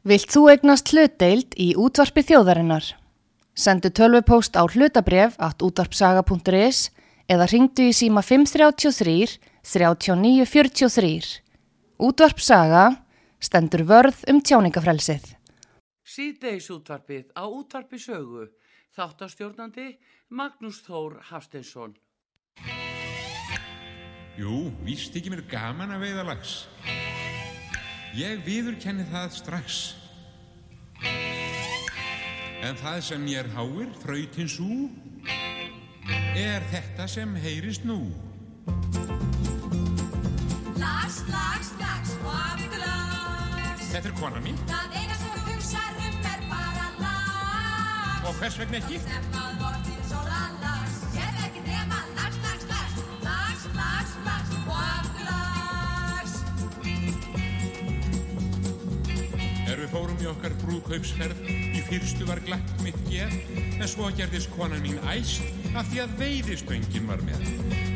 Vilt þú egnast hlutdeild í útvarpi þjóðarinnar? Sendu tölvupóst á hlutabref at útvarpsaga.is eða ringdu í síma 533 3943. Útvarpsaga stendur vörð um tjáningafrelsið. Síðdeis útvarpið á útvarpi sögu. Þáttastjórnandi Magnús Þór Hafsteinsson. Jú, víst ekki mér gaman að veiða lags. Ég viður kenni það strax. En það sem ég er háir, fröytins ú, er þetta sem heyrist nú. Lags, lags, lags og aftur lags. Þetta er kona mín Það eina sem þú hugsar um er bara lags. og hvers vegna ekki? Stefnað vortinn sóla lags. Er við fórum í okkar brúðkaupsferð, í fyrstu var glatt mitt geð, en svo gerðist konan mín æst af því að veiðistöngin var með.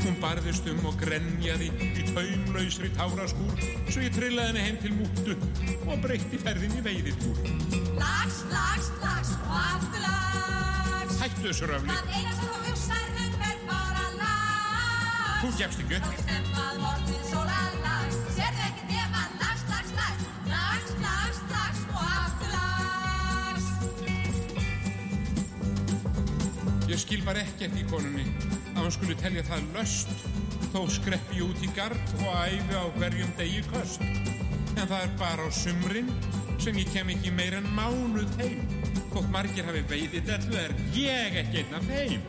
Hún barðist um og grenjaði í taumlausri táraskúr, svo ég trillaði henni heim til múttu og breytti ferðin í veiðitúr. Lags, lags, lags og aftur lags. Hættu þessu röfli, Það eina sem þú hugsar um er bara lags. þú gefst ekki upp. Stefnað vortinn sóla lags. Ég skil bara ekkert í konunni að hann skuli telja það löst þó skreppi ég út í gard og æfi á hverjum degi köst. En það er bara á sumrin sem ég kem ekki meir en mánuð heim. Þótt margir hafi veiðið dellu er ég ekki einn af þeim.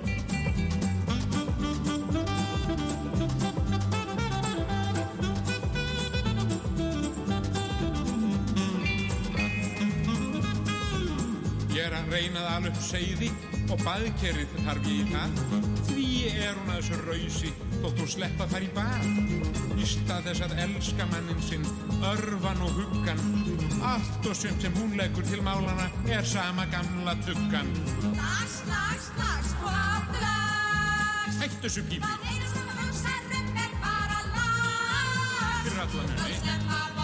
Ég er að reyna að ala upp seiði og baðkerrið þarf ég í það. Því er hún að þessu rausi þótt hún sleppa þar í bað. Í stað þess að elska mannin sinn, örfan og huggan. Allt og sumt sem hún leggur til málana er sama gamla tuggan. Lags, lags, lags aftur lags. Hættu þessu pípi Það eina sem þú hugsar um er bara lags. fyrir alla muni.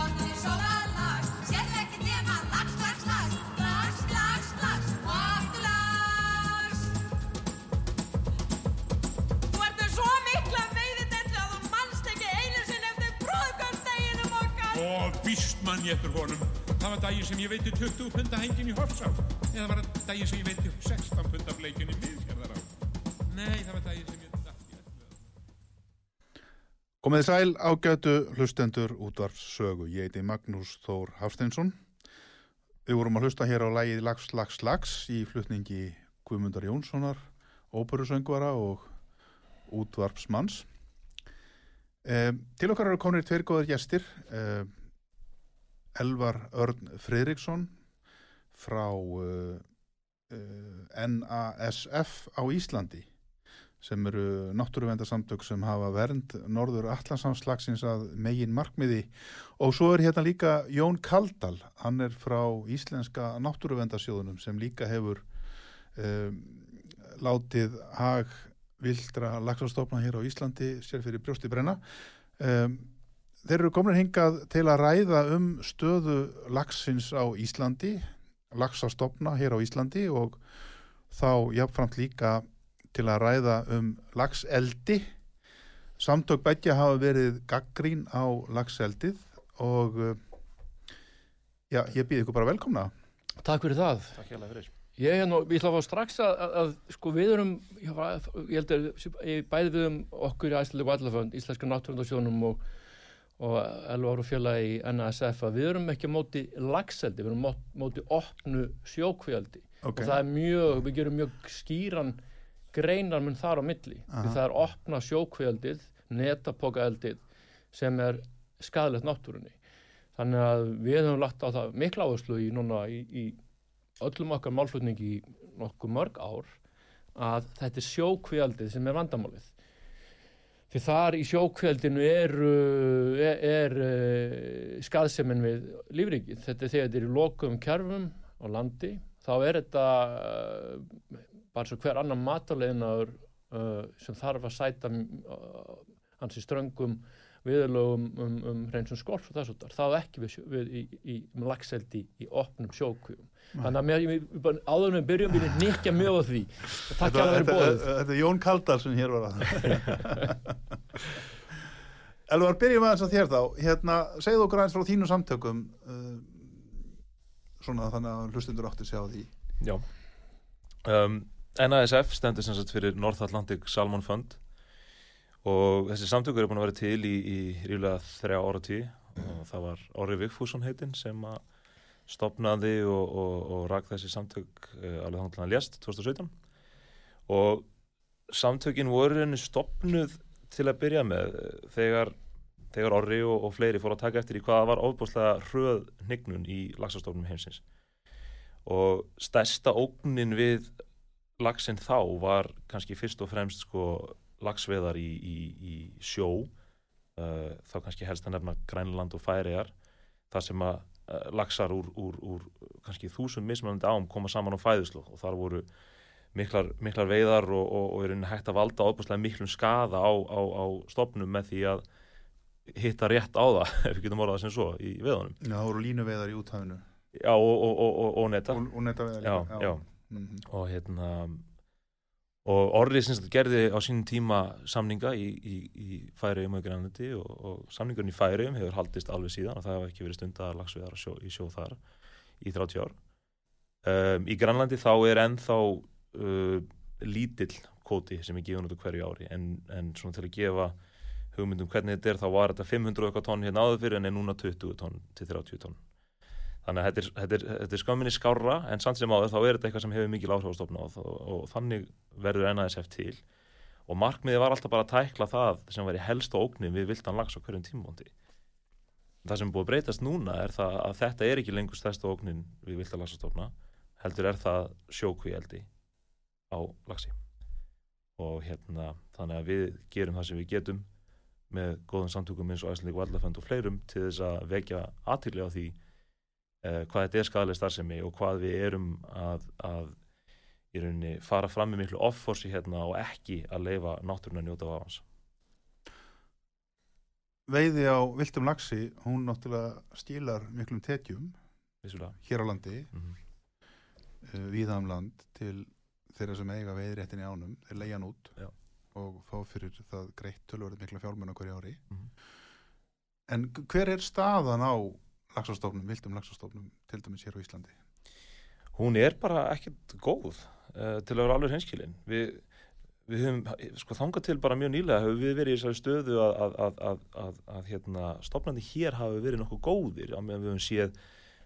Ég eftir honum. Það var daginn sem ég veiti 20 punda hengin í Hofsá. Eða var það daginn sem ég veiti 16 punda bleikin í miðfjörðará. Nei, það var daginn sem ég datt í öllu. Komið sæl ágætu hlustendur útvarps sögu. Ég heiti Magnús Þór Hafsteinsson. Við vorum að hlusta hér á lægið Lags, Lags, Lags í flutningi Guðmundar Jónssonar, óperusöngvara og útvarpsmanns. Eh, til okkar eru konir tveir góðir gestir. Eh, Elvar Örn Friðriksson frá eh, eh, NASF á Íslandi sem eru náttúruvendarsamtök sem hafa vernd norður allansamslagsins að megin markmiði. Og svo er hérna líka Jón Kaldal, hann er frá Íslenska náttúruvendarsjóðunum sem líka hefur um, látið hag vildra lagsastofna hér á Íslandi sér fyrir brjósti brenna. Um, þeir eru komin hingað til að ræða um stöðu lagsins á Íslandi lagsastofna hér á Íslandi og þá jafnframt líka til að ræða um lagseldi. Samtök begja hafa verið gaggrín á lagseldið og uh, já, ég býð ykkur bara velkomna. Takk fyrir það. Takk hérlega fyrir. Ég er nú, við ætla að fá strax að, að, að sko við erum, ég, ég held að ég bæði við um okkur í Æsli Vallafönd, Íslenska náttúrundasjónum og, og Elvar og fjölaði í NASF að við erum ekki móti lagseldi, við erum móti opnu sjókvjaldi Ok. og það er mjög, við gerum mjög skýran greinarmun þar á milli. Því það er opna sjókvjaldið, netapokaeldið sem er skadalegt náttúrunni. Þannig að við höfum lagt á það mikla áherslu í núna í, í öllum okkar málflutningi í nokkuð mörg ár að þetta er sjókvjaldið sem er vandamálið. Því þar í sjókvjaldinu er, er, er uh, skaðsemin við lífrikið. Þetta er þegar þetta er í lokum kjærfum á landi, þá er þetta uh, bara svo hver annan mataleginaður uh, sem þarf að sæta uh, hansi ströngum viðurlögum um, um reynsun skolps og þess þar, það á ekki við, við í, í, í lagseldi í opnum sjókvíum. Þannig að mér, ég, bara áður við byrjum við nikja mjög á því. Þetta, hjá að vera þetta, bóðið. þetta er Jón Kaldal sem hér var að Elvar, byrjum aðeins að þér þá hérna, segðu okkur aðeins frá þínu samtökum uh, svona þannig að hlustundur átti sig á því Já. Um, NASF stendur sem sagt fyrir North Atlantic Salmon Fund og þessi samtökur er búin að vera til í, í ríflega þrjá ára tí og það var Orri Vigfússon heitinn sem að stopnaði og, og, og rak þessi samtök uh, alveg þannig að hann lést 2017 og samtökin voru henni stopnuð til að byrja með eh, þegar, þegar Orri og, og fleiri fóru að taka eftir í hvaða var ofbúslega hröð hnignun í laxastofnum heimsins. Og stærsta ógnin við laxinn þá var kannski fyrst og fremst sko laxveðar í, í, í sjó uh, þá kannski helst að nefna Grænland og Færiðar þar sem að uh, laxar úr, úr, úr kannski þúsund mismunandi ám koma saman á fæðuslu og þar voru miklar, miklar veiðar og, og, og er hægt að valda óbúslega miklum skaða á, á, á stofnum með því að hitta rétt á það, ef við getum orðað sem svo í veðunum. Já, það voru línuveðar í úthafinu Já, og, og, og, og, og netta. og, og netaveðar Já, líka. já. Mhm. og hérna og Orri sem sagt gerði á sínum tíma samninga í, í, í Færiðum og Grænlandi og, og samningurinn í Færiðum hefur haldist alveg síðan og það hefur ekki verið stundar lagsviðar sjó, í sjó þar í 30 ár. Um, í Grænlandi þá er ennþá uh, lítill kóti sem er gefin út á hverju ári. En, en svona til að gefa hugmyndum hvernig þetta er þá var þetta 500 eitthvað tonn hérna áður fyrir en er núna 20 tonn til 30 tonn þannig að þetta er, þetta er, þetta er skamminni skárra en samt sem áður þá er þetta eitthvað sem hefur mikil áhrif á og, og, og þannig verður NASF til. Og markmiði var alltaf bara að tækla það sem væri helst á ógnin við vildan lags á hverjum tímóndi það sem búið að breytast núna er það að þetta er ekki lengur stærsta ógnin við vildan lagsastofna heldur er það sjókvíeldi á lagsi og hérna þannig að við gerum það sem við getum með góðum samtökum eins og Æslandík Vallafönd og fleirum til þess að vekja aðtýrlega á því uh, hvað þetta er skadalega starfsemi og hvað við erum að, að í rauninni fara fram með miklu offorsi hérna og ekki að leifa náttúruna njóta af hans. Veiði á viltum laxi, hún náttúrulega stílar miklum tekjum Vissulega. hér á landi, Mm -hmm. uh, víðam land til þeirra sem eiga veiðréttin í ánum, þeir leigja hann út Já. og fá fyrir það greitt tölvörð mikla fjármenn okkur í ári. Mhm. En g- hver er staðan á laxastofnum, viltum laxastofnum, til dæmis hér á Íslandi? Hún er bara ekkert góð uh, til að vera alveg hreinskilin. Við, við höfum, sko þangað til bara mjög nýlega höfum við verið í þessari stöðu að, að, að, að, að, að hérna, stofnandi hér hafi verið nokkuð góðir á meðan við höfum séð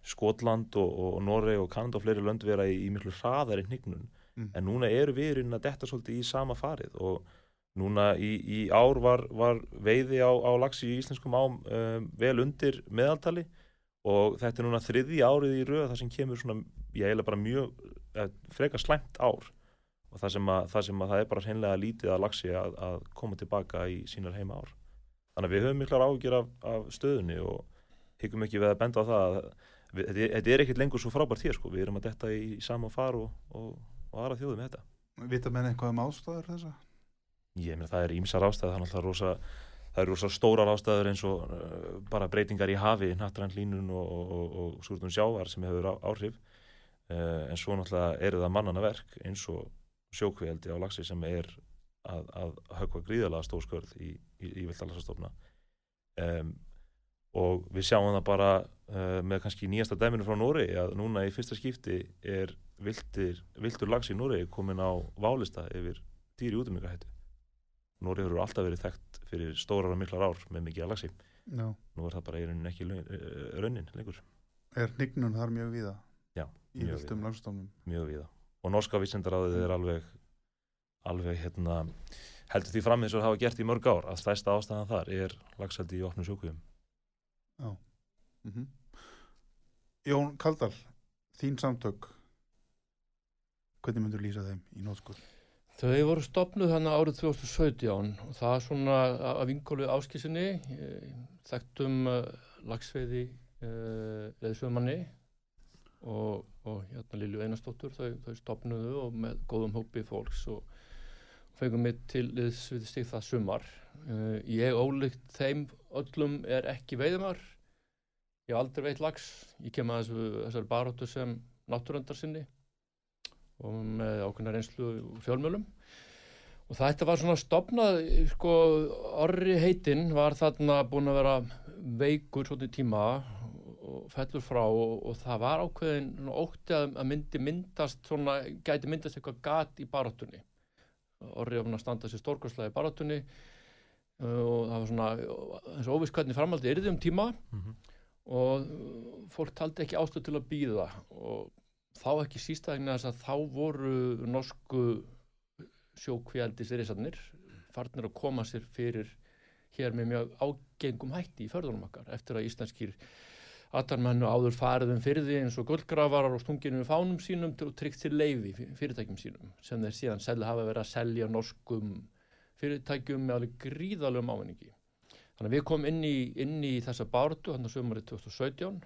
Skotland og, og, Noreg og Kanada og fleiri lönd vera í, í miklu hraðari hnignun Mm. en núna eru við í rauninni að detta svolítið í sama farið og núna í, í ár var, var veiði á, á lagsi í íslenskum ám um, vel undir meðaltali og þetta er núna þriði árið í röð það sem kemur svona, ég eiginlega bara mjög eh, frekar slæmt ár. Og það sem að það, sem að það er bara hreinlega lítið að lagsi að, að koma tilbaka í sínar heima ár. Þannig að við höfum miklar ágjur af, af stöðunni og hyggjum ekki við að benda á það að við, þetta, er- er ekkert lengur svo frábært hér sko, við erum að detta í, sama far og, og, og aðra þjóðum þetta. Vita menn eitthvað um ástæður þessa? Ég meina það er ímsar ástæður, það er náttúrulega rosa, það eru rosa stórar ástæður eins og uh, bara breytingar í hafi, nattræn línun og, og, og, og súrtun sjávar sem hefur á, áhrif. Uh, en svo náttúrulega eru það mannana verk eins og sjókvíaldi á lagsi sem er að, að höfka gríðalega stór skörð í, í, í viltalasastofna. Um, og við sjáum það bara uh, með kannski nýjasta dæminu frá Nóri að núna í fyrsta skipti er viltir, viltur lags í Nóri komin á válista yfir dýri útumingahættu. Nóri hefur alltaf verið þekkt fyrir stórar og miklar ár með mikið að lagsi. Já. Nú er það bara í raunin ekki raunin lengur, Er hnignun þar mjög víða Já, í viltum laxastofnum? mjög víða. Og norska vísendaráðið er alveg, alveg hérna, heldur því fram eins og hafa gert í mörg ár að stæsta ástæðan þar er lagsaldi í opnum sjókvíum. Mm Jón Kaldal, þín samtök, hvernig myndur lýsa þeim í nótskur? Þau voru stopnuð þannig árið 2017 og það svona að vinkólu áskísinni, þekktum uh, lagsveiði uh, leðsöðmanni og, og hérna Lilju Einarsdóttur, þau, þau stopnuðu og með góðum hópi fólks og, fengum mig til liðs við stig það sumar. Uh, ég ólíkt þeim öllum er ekki veiðumar. Ég aldrei veit lags. Ég kem að þessari baróttu sem náttúröndar sinni og með ákveðna reynslu fjölmjölum. Og þetta var svona stopnað, sko, orri heitinn var þarna búin að vera veikur svona tíma og fellur frá og, og það var ákveðin ótti að, myndi myndast svona, gæti myndast eitthvað gat í baróttunni. Orri að standa sér stórkostlega í baróttunni uh, og það var svona eins og óviss hvernig framaldi yrði um tíma og uh, fólk taldi ekki ástöð til að býða og þá ekki sístæðingna þess að þá voru norsku sjókvíaldis risarnir farnir að koma sér fyrir hér með mjög ágengum hætti í förðunum okkar eftir að íslenskir atarmennu áður fariðum því eins og gullgrafar og stunginu við fánum sínum og tryggt til leifi fyrirtækjum sínum sem þeir síðan selja hafa verið að selja norskum fyrirtækjum með alveg gríðalögum ávinningi. Þannig að við komum inn í, inn í þessa bártu hann á sömurinn 2017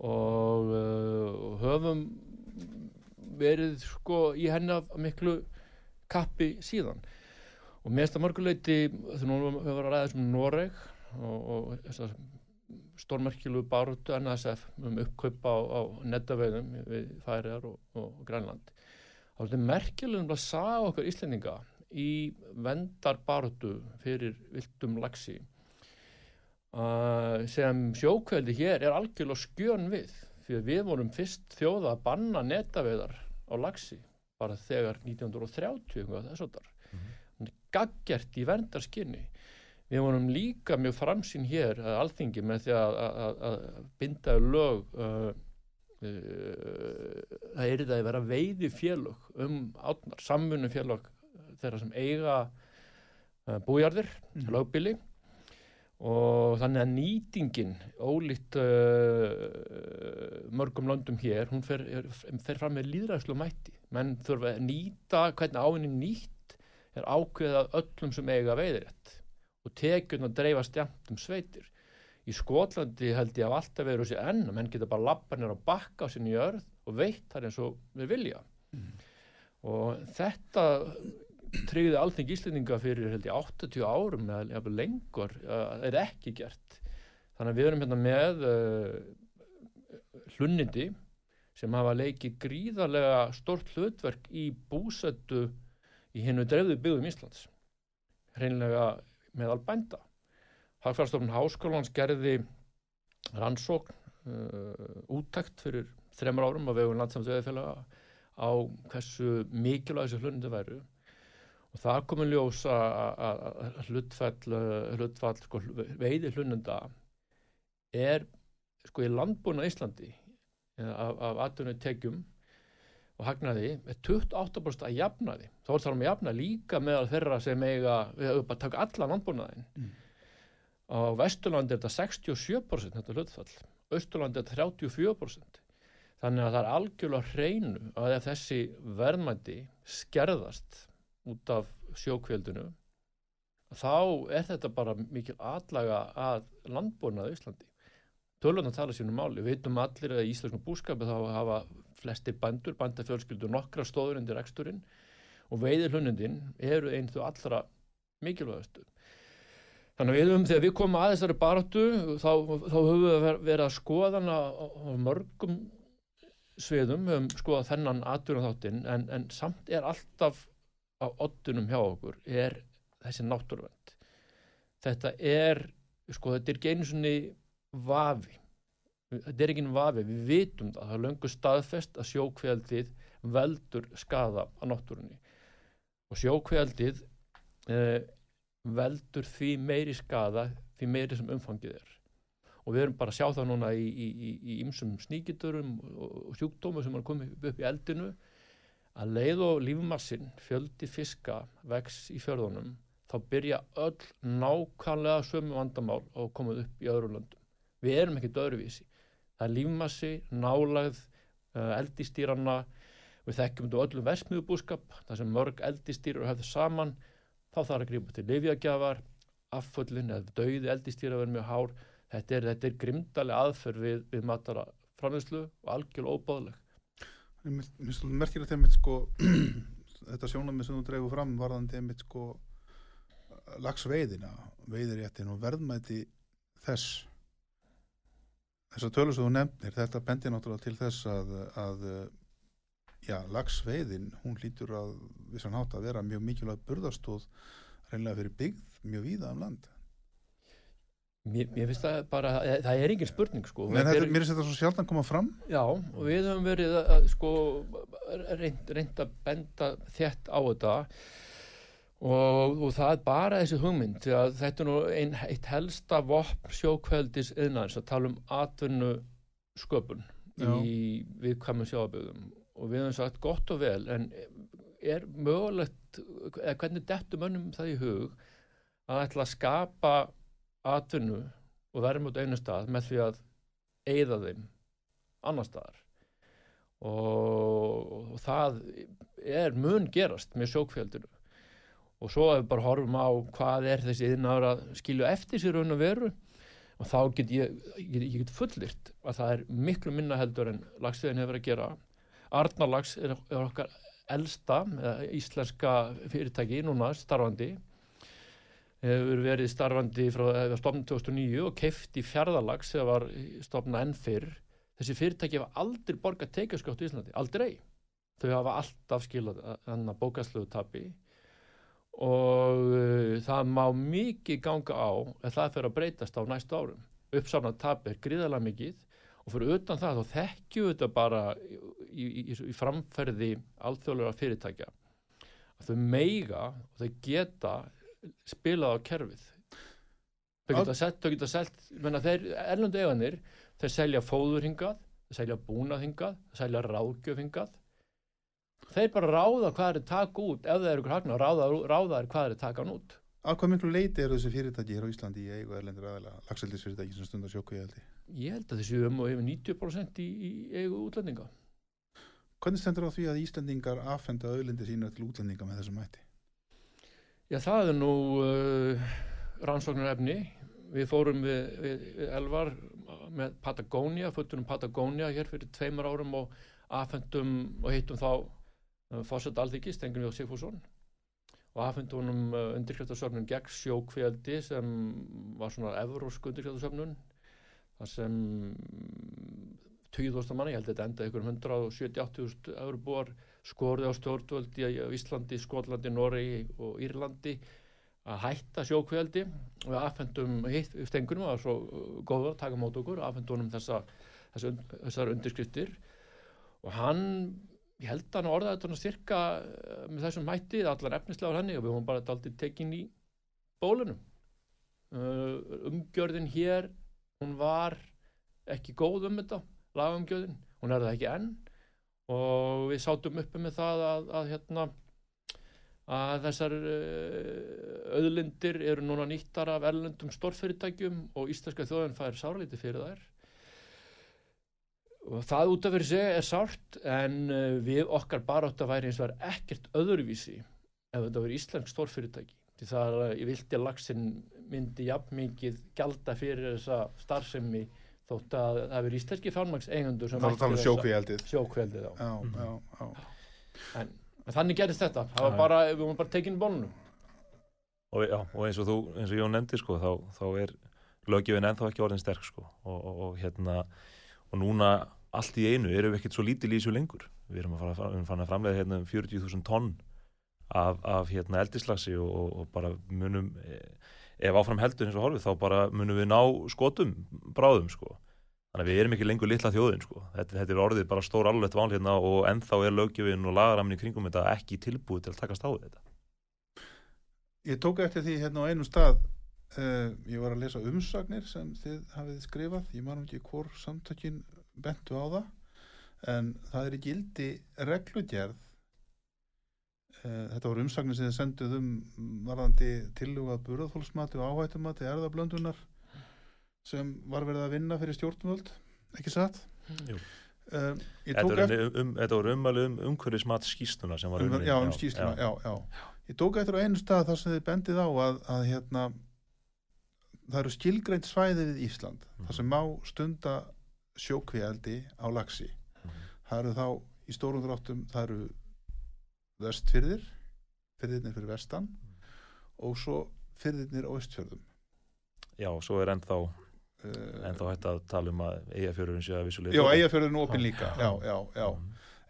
og uh, höfum verið sko í henni af miklu kappi síðan. Og finnst það mörguleiti þegar nú höfum við að ræða þessum Noreg og, og stórmerkilu báratu NSF um uppkaup á, á nettaveiðum við Færiðar og, og Grænland þá er þetta merkilegum að saga okkar Íslendinga í vendar báratu fyrir viltum lagsi uh, sem sjókveldi hér er algjörlega skjön við að við vorum fyrst þjóða að banna netaveiðar á lagsi bara þegar 1930 eitthvað þess að þar gaggjert í verndarskinni við vorum líka mjög framsýn hér að alþingi með því að, að, að binda lög uh, uh, það er það að vera veiði félög um átnar, samfunum félög þeirra sem eiga uh, bújarðir, lögbili og þannig að nýtingin ólíkt uh, mörgum löndum hér hún fer, er, fer fram með líðræðslu mætti menn þurfa að nýta hvernig ávinni nýtt er ákveðið að öllum sem eiga veiðirétt. Og tekjun að dreifa stjamt um sveitir. Í Skotlandi held ég að alltaf verið þessi enn menn geta bara lappa nýra og bakka á sinni jörð og veit þar eins og við vilja. Og þetta tryggði alþing íslendinga fyrir held ég 80 árum eða lengur uh, er ekki gert. Þannig að við erum hérna með uh, hlunnindi sem hafa leikið gríðarlega stort hlutverk í búsettu í hennu dreifðu byggðum Íslands hreinlega meðal bænda. Hagfjárstofnun Háskólans gerði rannsókn uh, úttækt fyrir þremur árum á vegum landsamsveðifélaga á hversu mikilvæg þessi hlunnindi væru og það komið ljós að hlutfall, hlutfall sko, veiði hlununda er sko í landbúna Íslandi af, af atvinnu tekjum og hagnaði er 28% að jafnaði. Þá er það um að jafna líka meðal þeirra sem eiga, höfum bara taka allan landbúnaðin mm. á Vesturlandi er þetta 67% þetta hlutfall, Östurlandi er þetta 34% þannig að það er algjörlega hreinu að ef þessi verðmætti skerðast út af sjókveldinu þá er þetta bara mikil atlaga að landbúrnað í Íslandi. Tölvöldin tala sínum máli. Við veitum allir að í íslenskum búskapi þá hafa flestir bandur, bandafjölskyldur, nokkra stóður undir eksturinn og veiðir hlunundin eru einn þú allra mikilvægastu. Þannig að við höfum, þegar við komum að þessari baráttu þá, þá höfum við verið að skoða hana á, mörgum sviðum, höfum skoðað þennan aðdurinn þáttinn en, en samt er alltaf á oddunum hjá okkur er þessi náttúruvend þetta er sko þetta er ekki einu svonni vafi. Þetta er ekki einu vafi, við vitum það. Það er löngu staðfest að sjókveldið veldur skada á náttúrunni. Og sjókveldið eh, veldur því meiri skada því meiri sem umfangið er. Og við erum bara að sjá það núna í ymsum sníkiturum og sjúkdómu sem er komið upp í eldinu að leið og lífmassin fjöldi fiska vex í fjörðunum þá byrja öll nákvæmlega sömu vandamál og komið upp í öðru löndum. Við erum ekkert öðruvísi. Það er lífmassi, nálagð, uh, eldistýranna, við þekkjum þetta öllum versmiðubúskap, það sem mörg eldistýrar höfðu saman, þá þarf að grípa til lifiagjafar, afföllin eða dauði eldistýra verður mjög hár. Þetta er, er grimdalega aðferð við, við matara framherslu og algjörlega óbáðleg. Mér finnst það merkir að sko, þetta sjónamið sem þú dregur fram varðandi einmitt sko lagsveiðina, veiðiréttin og verðmæti þess þessar tölur sem þú nefnir þetta bendir náttúrulega til þess að, að já, lagsveiðin hún lítur að vissan hátt að vera mjög mikilvæg burðastóð reynilega fyrir byggð mjög víða um land Mér, mér finnst það bara, það er engin spurning sko. en þetta, mér finnst þetta svo sjaldan koma fram Já, og við höfum verið að, að sko, reynd, reynd að benda þett á þetta og, og það er bara þessi hugmynd að þetta er nú ein, eitt helsta vopn sjókveldis yðnaðins að tala um atvinnu sköpun Já. í viðkvæmum sjáaböðum og við höfum sagt gott og vel en er mögulegt eða hvernig dettur mönnum það í hug að ætla að skapa atvinnu og verðum út einu stað með því að eigða þeim annar staðar. Og, og það er mun gerast með sjókfjöldinu og svo ef við bara horfum á hvað er þessi yðnaður að skilja eftir sér raun og veru og þá get ég, ég, ég get fullirt að það er miklu minna heldur en lagstöðin hefur að gera. Arnarlags er, er okkar elsta íslenska fyrirtæki núna starfandi hefur verið starfandi frá stofnum 2009 og keift í fjárðalags þegar var stofna enn fyrr. Þessi fyrirtæki hafa aldrei borgað teikjaskjótt í Íslandi, aldrei. Þau hafa alltaf skilað þannig bókastlegu tapi. Og uh, það má mikið ganga á að það fyrir að breytast á næstu árum. Uppsafnað tapi er gríðarlega mikið og fyrir utan það þá þekkju þetta bara í, í, í, í framferði alþjóðlega fyrirtækja. Að þau meiga og þau geta spilað á kerfið þau geta sett, geta menna þeir erlendu eiganir þeir selja fóður hingað, þeir selja búnað hingað þeir selja ráðgjöf hingað þeir bara ráða hvað er taka út ef það eru ykkur hagna, ráða, ráða er hvað er taka hann út Að hvað miklu leiti eru þessi fyrirtæki hér á Íslandi í eigu erlendur aðeila, lagseldisfyrirtæki sem stundar sjókvíðaldi? ég held að þessi um og yfir 90% í, í eigu útlendinga Hvernig stendur á því að Íslendingar affenda auðlindi sína til útlendinga með þessum mætti? Já, það er nú uh, rannsóknarefni. Við fórum við, við, við Elvar með Patagonia, föttunum Patagonia hér fyrir tveimur árum og afhendum og hittum þá uh, fórsett alþyggi, Stengur Jóð Sigfússon og afhendum honum uh, undirkjöftarsöfnun gegn sjókveldi sem var svona evrósk undirkjöftarsöfnun þar sem 20.000 manni, ég held að þetta enda ykkur 170-80.000 eurubúar skorði á stjórnvöld í á Íslandi, Skotlandi, Noregi og Írlandi að hætta sjókveldi og við afhendum hitt stengunum að svo uh, góða að taka mót okkur afhendum honum þessa, þessa, þessar undirskriftir. Og hann ég held að hann orðaði þetta styrka uh, með þessum mætti, allar efnislega henni og við höfum bara daldið tekin í bólunum. Uh, umgjörðin hér hún var ekki góð um þetta lagumgjörðin, hún er það ekki enn og við sátum uppi með það að, að hérna að þessar uh, auðlindir eru núna nýttar af erlendum stórfyrirtækjum og íslenska þjóðin fær sárlítið fyrir þær. Og það út af fyrir sig er sárt en uh, við okkar barátt að væri eins og er ekkert öðruvísi ef þetta verið íslensk stórfyrirtæki. Því það er að ég vildi lagsin myndi jafn mikið gjalda fyrir þessa starfsemi þótt að það verið íslenski fjármags eigendur sem Það er að um sjókveldið á Já, já, já. en, en þannig gerist þetta. Það var bara, við vorum bara tekin í bólunum og, já, og eins og þú, eins og Jón nefndi sko, þá, þá er löggjöfin ennþá ekki orðin sterk sko, og, og, og hérna og núna allt í einu erum við ekkert svo lítil í þessu lengur. Við erum að fara, við erum farin að framlega hérna um 40.000 tonn af, af hérna eldislagsi og, og, og bara munum eh, ef áfram heldur eins og horfið þá bara munum við ná skotum bráðum sko. Þannig að við erum ekki lengur litla þjóðin sko. Þetta, þetta er orðið bara stór alveg vál hérna og ennþá er löggjöfin og lagaramin í kringum þetta ekki tilbúið til að takast á þetta. Ég tók eftir því hérna á einum stað uh, ég var að lesa umsagnir sem þið hafið skrifað, ég man ekki hvor samtökin bentu á það en það er í gildi reglugerð uh, þetta voru umsagnir sem þið senduð um varðandi tillugað burðarþólsmati og áhættumati erðablöndunar sem var verið að vinna fyrir stjórnvöld ekki satt? Jú. Ég Þetta tók voru eftir um, um, þetta voru ummæli um umhverfismat skýstuna sem var um, unnin. já, um skýsluna, já, já. Ég tók eftir á einu stað þar sem þið bendið á að, að hérna, það eru skilgreint svæði við Ísland Mhm. þar sem má stunda sjókvíaldi á lagsi. Mhm. Það eru þá í stórum dráttum, það eru vestfyrðir fyrðirnir fyrir vestan og svo fyrðirnir á östfjörðum Já, svo er ennþá, uh, ennþá hægt að tala um að eigafjörðurinn sé að vissulega Já, eigafjörðin opin líka. Já, já, já.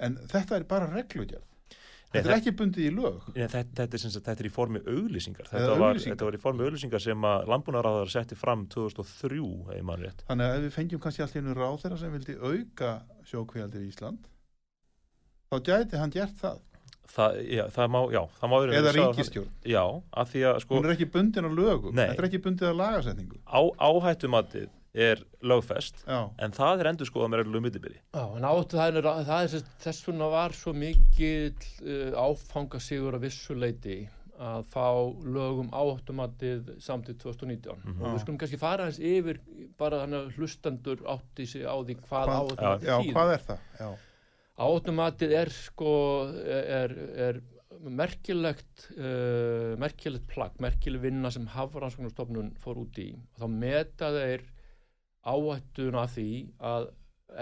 En þetta er bara reglugjörð Þetta er ekki bundið í lög. Nei, þetta, þetta, er, þetta er í formi auglýsingar. Þetta þetta var í formi auglýsingar sem að landbúnaráðar setti fram 2003 ef mann rétt. Þannig að ef við fengjum kannski allt í einu ráð þeirra sem vildi auka sjókvíaldir í Ísland þá gæti hann gert það það, já, það má, já, það má vera eða ríkistjórn Já, af því að sko Hún er ekki bundin á lögum Nei. Þetta er ekki bundið á lagasetningu á, áhættumatið er lögfest Já, en það er endur skoða með reglum millibili Já, en áttu það er, það er þess, vegna var svo mikið uh, áfangasigur að vissuleiti að fá lögum áhættumatið samtíð 2019 Mhm. og við skulum kannski fara hans yfir bara þannig að hlustendur átti sig á því hvað áhættumatið já þýðir. hvað er það? Já, Áhættumatið er sko er, er merkilegt uh, merkilegt plagg, merkileg vinna sem Hafrannsóknarstofnun fór út í. Og þá meta þeir áhættuna því að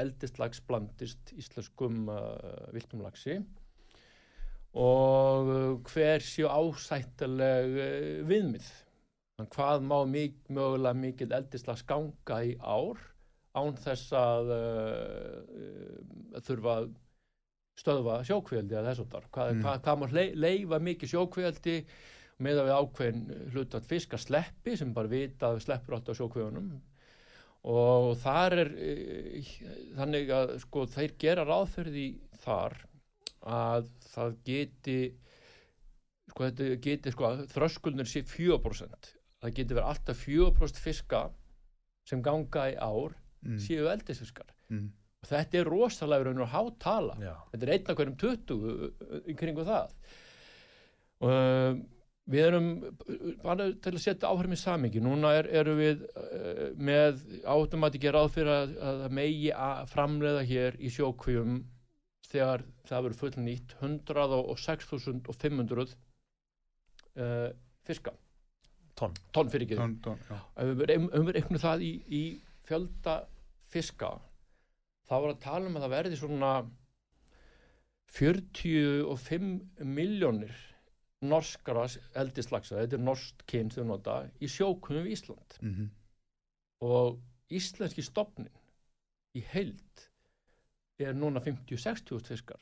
eldislags blandist íslenskum uh, viltum lagsi og hver séu ásættileg uh, viðmið? Þannig hvað má mik mögulega mikil eldislags ganga í ár án þess að uh, þurfa að stöðva sjókvíaldi eða þess að þar. Hvað, Mm. hvað, hvað má lei- leifa mikið sjókvíaldi með að við ákveðin hlutat fisk að sleppi sem bara vita að við sleppur alltaf sjókvíunum og þar er e, þannig að sko þeir gera ráðferði þar að það geti sko þetta geti sko að þröskuldnir sé 4% það geti verið alltaf 4% fiska sem ganga í ár mm, séu eldisfiskar mm, og þetta er rosalega raun og hátala. Þetta er einn af hverjum 20 í kringu það. Og uh, við erum bara til að setja í samingi núna er, erum við uh, með átumati gera ráð fyrir að, að megi að framleiða hér í sjókvíum þegar það verður fullnýtt 106.500 uh, fiska. Tonn. Tonn fyrir ekki. Ef við reiknum það í, í fjölda fiska þá var að tala um að það verði svona 45 miljónir norskara eldislagsa, þetta er norskt kyn þau nota, í sjókunum við Ísland. Mm og íslenski stopnin í heild er núna 50-60 fiskar.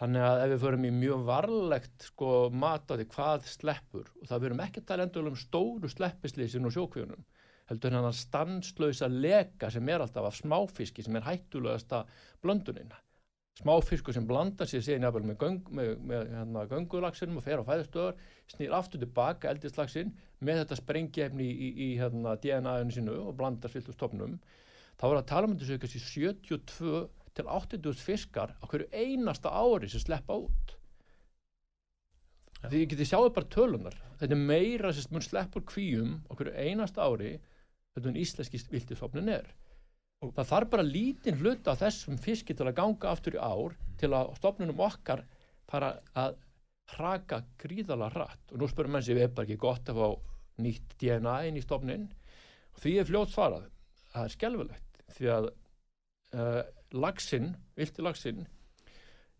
Þannig að ef við förum í mjög varlegt sko mat á því hvað sleppur og það verum ekki að tala endur um stóru sleppislýsin og sjókvíunum heldur hann að stanslösa leka sem er alltaf af smáfiski sem er hættulegasta blöndunina. Smáfiskur sem blandar sér síðan jafnvel með, göng, með, með hérna, göngulagsinum og fer á fæðastöðar snýr aftur tilbaka eldislagsin með þetta sprengjefni í, í, í hérna, DNA-inu sínu og blandar sviltu stofnum. Þá er að tala um þessu kannski 72 til 80 fiskar á hverju einasta ári sem sleppa út. Því ég geti sjáðu bara tölunar þetta er meira sem mun sleppur kvíum á hverju einasta ári þetta en íslenski viltistofnin er. Það þarf bara lítinn hluta af þessum fiski til að ganga aftur í ár til að stofnunum okkar fara að hraka gríðala hratt. Og nú spyrum menn sér við er bara ekki gott að fá nýtt DNA inn í stofnin og því er fljótt svarað. Það er skelfilegt því að uh, laxinn, vilti laxinn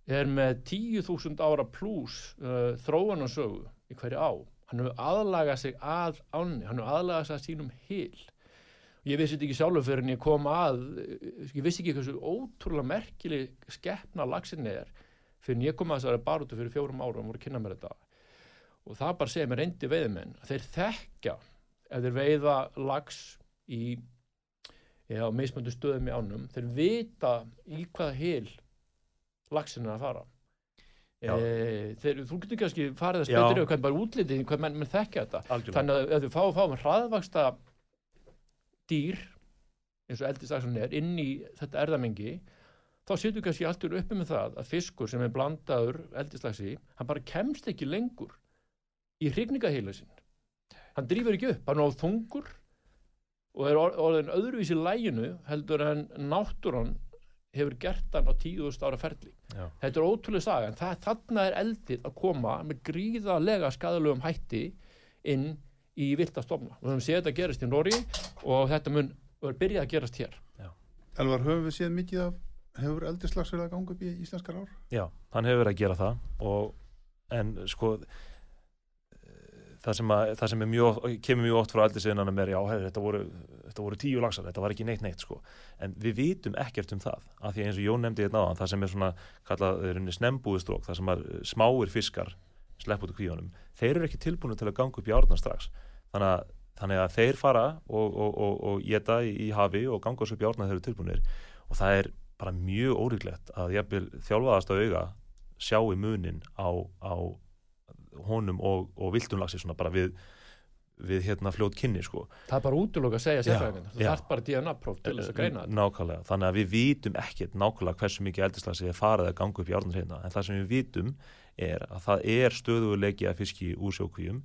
er með 10.000 ára pluss uh, þróunarsögu í hverju á hann hefur aðlagað sig að ánni hann hefur aðlagað sig að sínum hil ég vissi þetta ekki sjálfur fyrir en ég kom að ég vissi ekki hversu ótrúlega merkileg skeppna laxinn er fyrir en ég kom að þessari barótu fyrir fjórum árum og voru að kynna mér þetta. Og það bara segir mér reyndi veiðmenn að þeir þekkja ef þeir veiða lax í eða á mismöndu stöðum í ánum þeir vita í hvaða hil laxinn er að fara. E, þeir, þú getur kannski farið að spytur yfir hvernig bara útlitið, hvernig menn, menn þekkja þetta. Algjörlega. Þannig að ef við fáum, fáum hraðvaksta dýr eins og eldisaksan er inn í þetta erðamengi þá setur við kannski alltur uppi með það að fiskur sem er blandaður eldislagsi hann bara kemst ekki lengur í hrygningaheila sinn hann drýfur ekki upp, hann er á þungur og er or- orðin öðruvísi læginu heldur en náttúran hefur gert hann á tíðust ára ferli Já. þetta er ótrúlega saga en það, þarna er eldið að koma með gríðarlega skadalegum hætti inn í vilda stofna og við höfum séð þetta gerist í Nóri og þetta mun er byrjað að gerast hér Elvar, höfum við séð mikið af hefur eldislags verið að ganga upp í íslenskar ár? Já, hann hefur verið að gera það og, en sko eh, það sem, að, það sem er mjög, kemur mjög oft frá eldisviðinana mér, já, hefur, þetta, voru, þetta voru tíu laxar, þetta var ekki neitt neitt sko. en við vitum ekkert um það af því eins og Jón nefndi þetta náðan, það sem er svona kallað er snembúðustrók, það sem er smáir fiskar slepp út úr kvíunum þeir eru ekki tilbúinu til að ganga upp í árna strax þannig að, þannig að þeir fara og, og, og, og geta í, í hafi og ganga upp í árna þeir eru tilbúinir og það er bara mjög órygglegt að þjálfaðast á auga sjáu munin á, á honum og, og viltunlagsi svona bara við, við hérna fljót kynni sko. Það er bara útlöku að segja Já, sérfræðingar. Það þarf bara DNA-próf til þess að greina. Nákvæmlega, þannig að við vitum ekkert nákvæmlega hversu mikið eldislagsi er farið að ganga upp í árnir hérna, en það sem við vitum er að það er stöðuleiki að fiski úr sjókvíum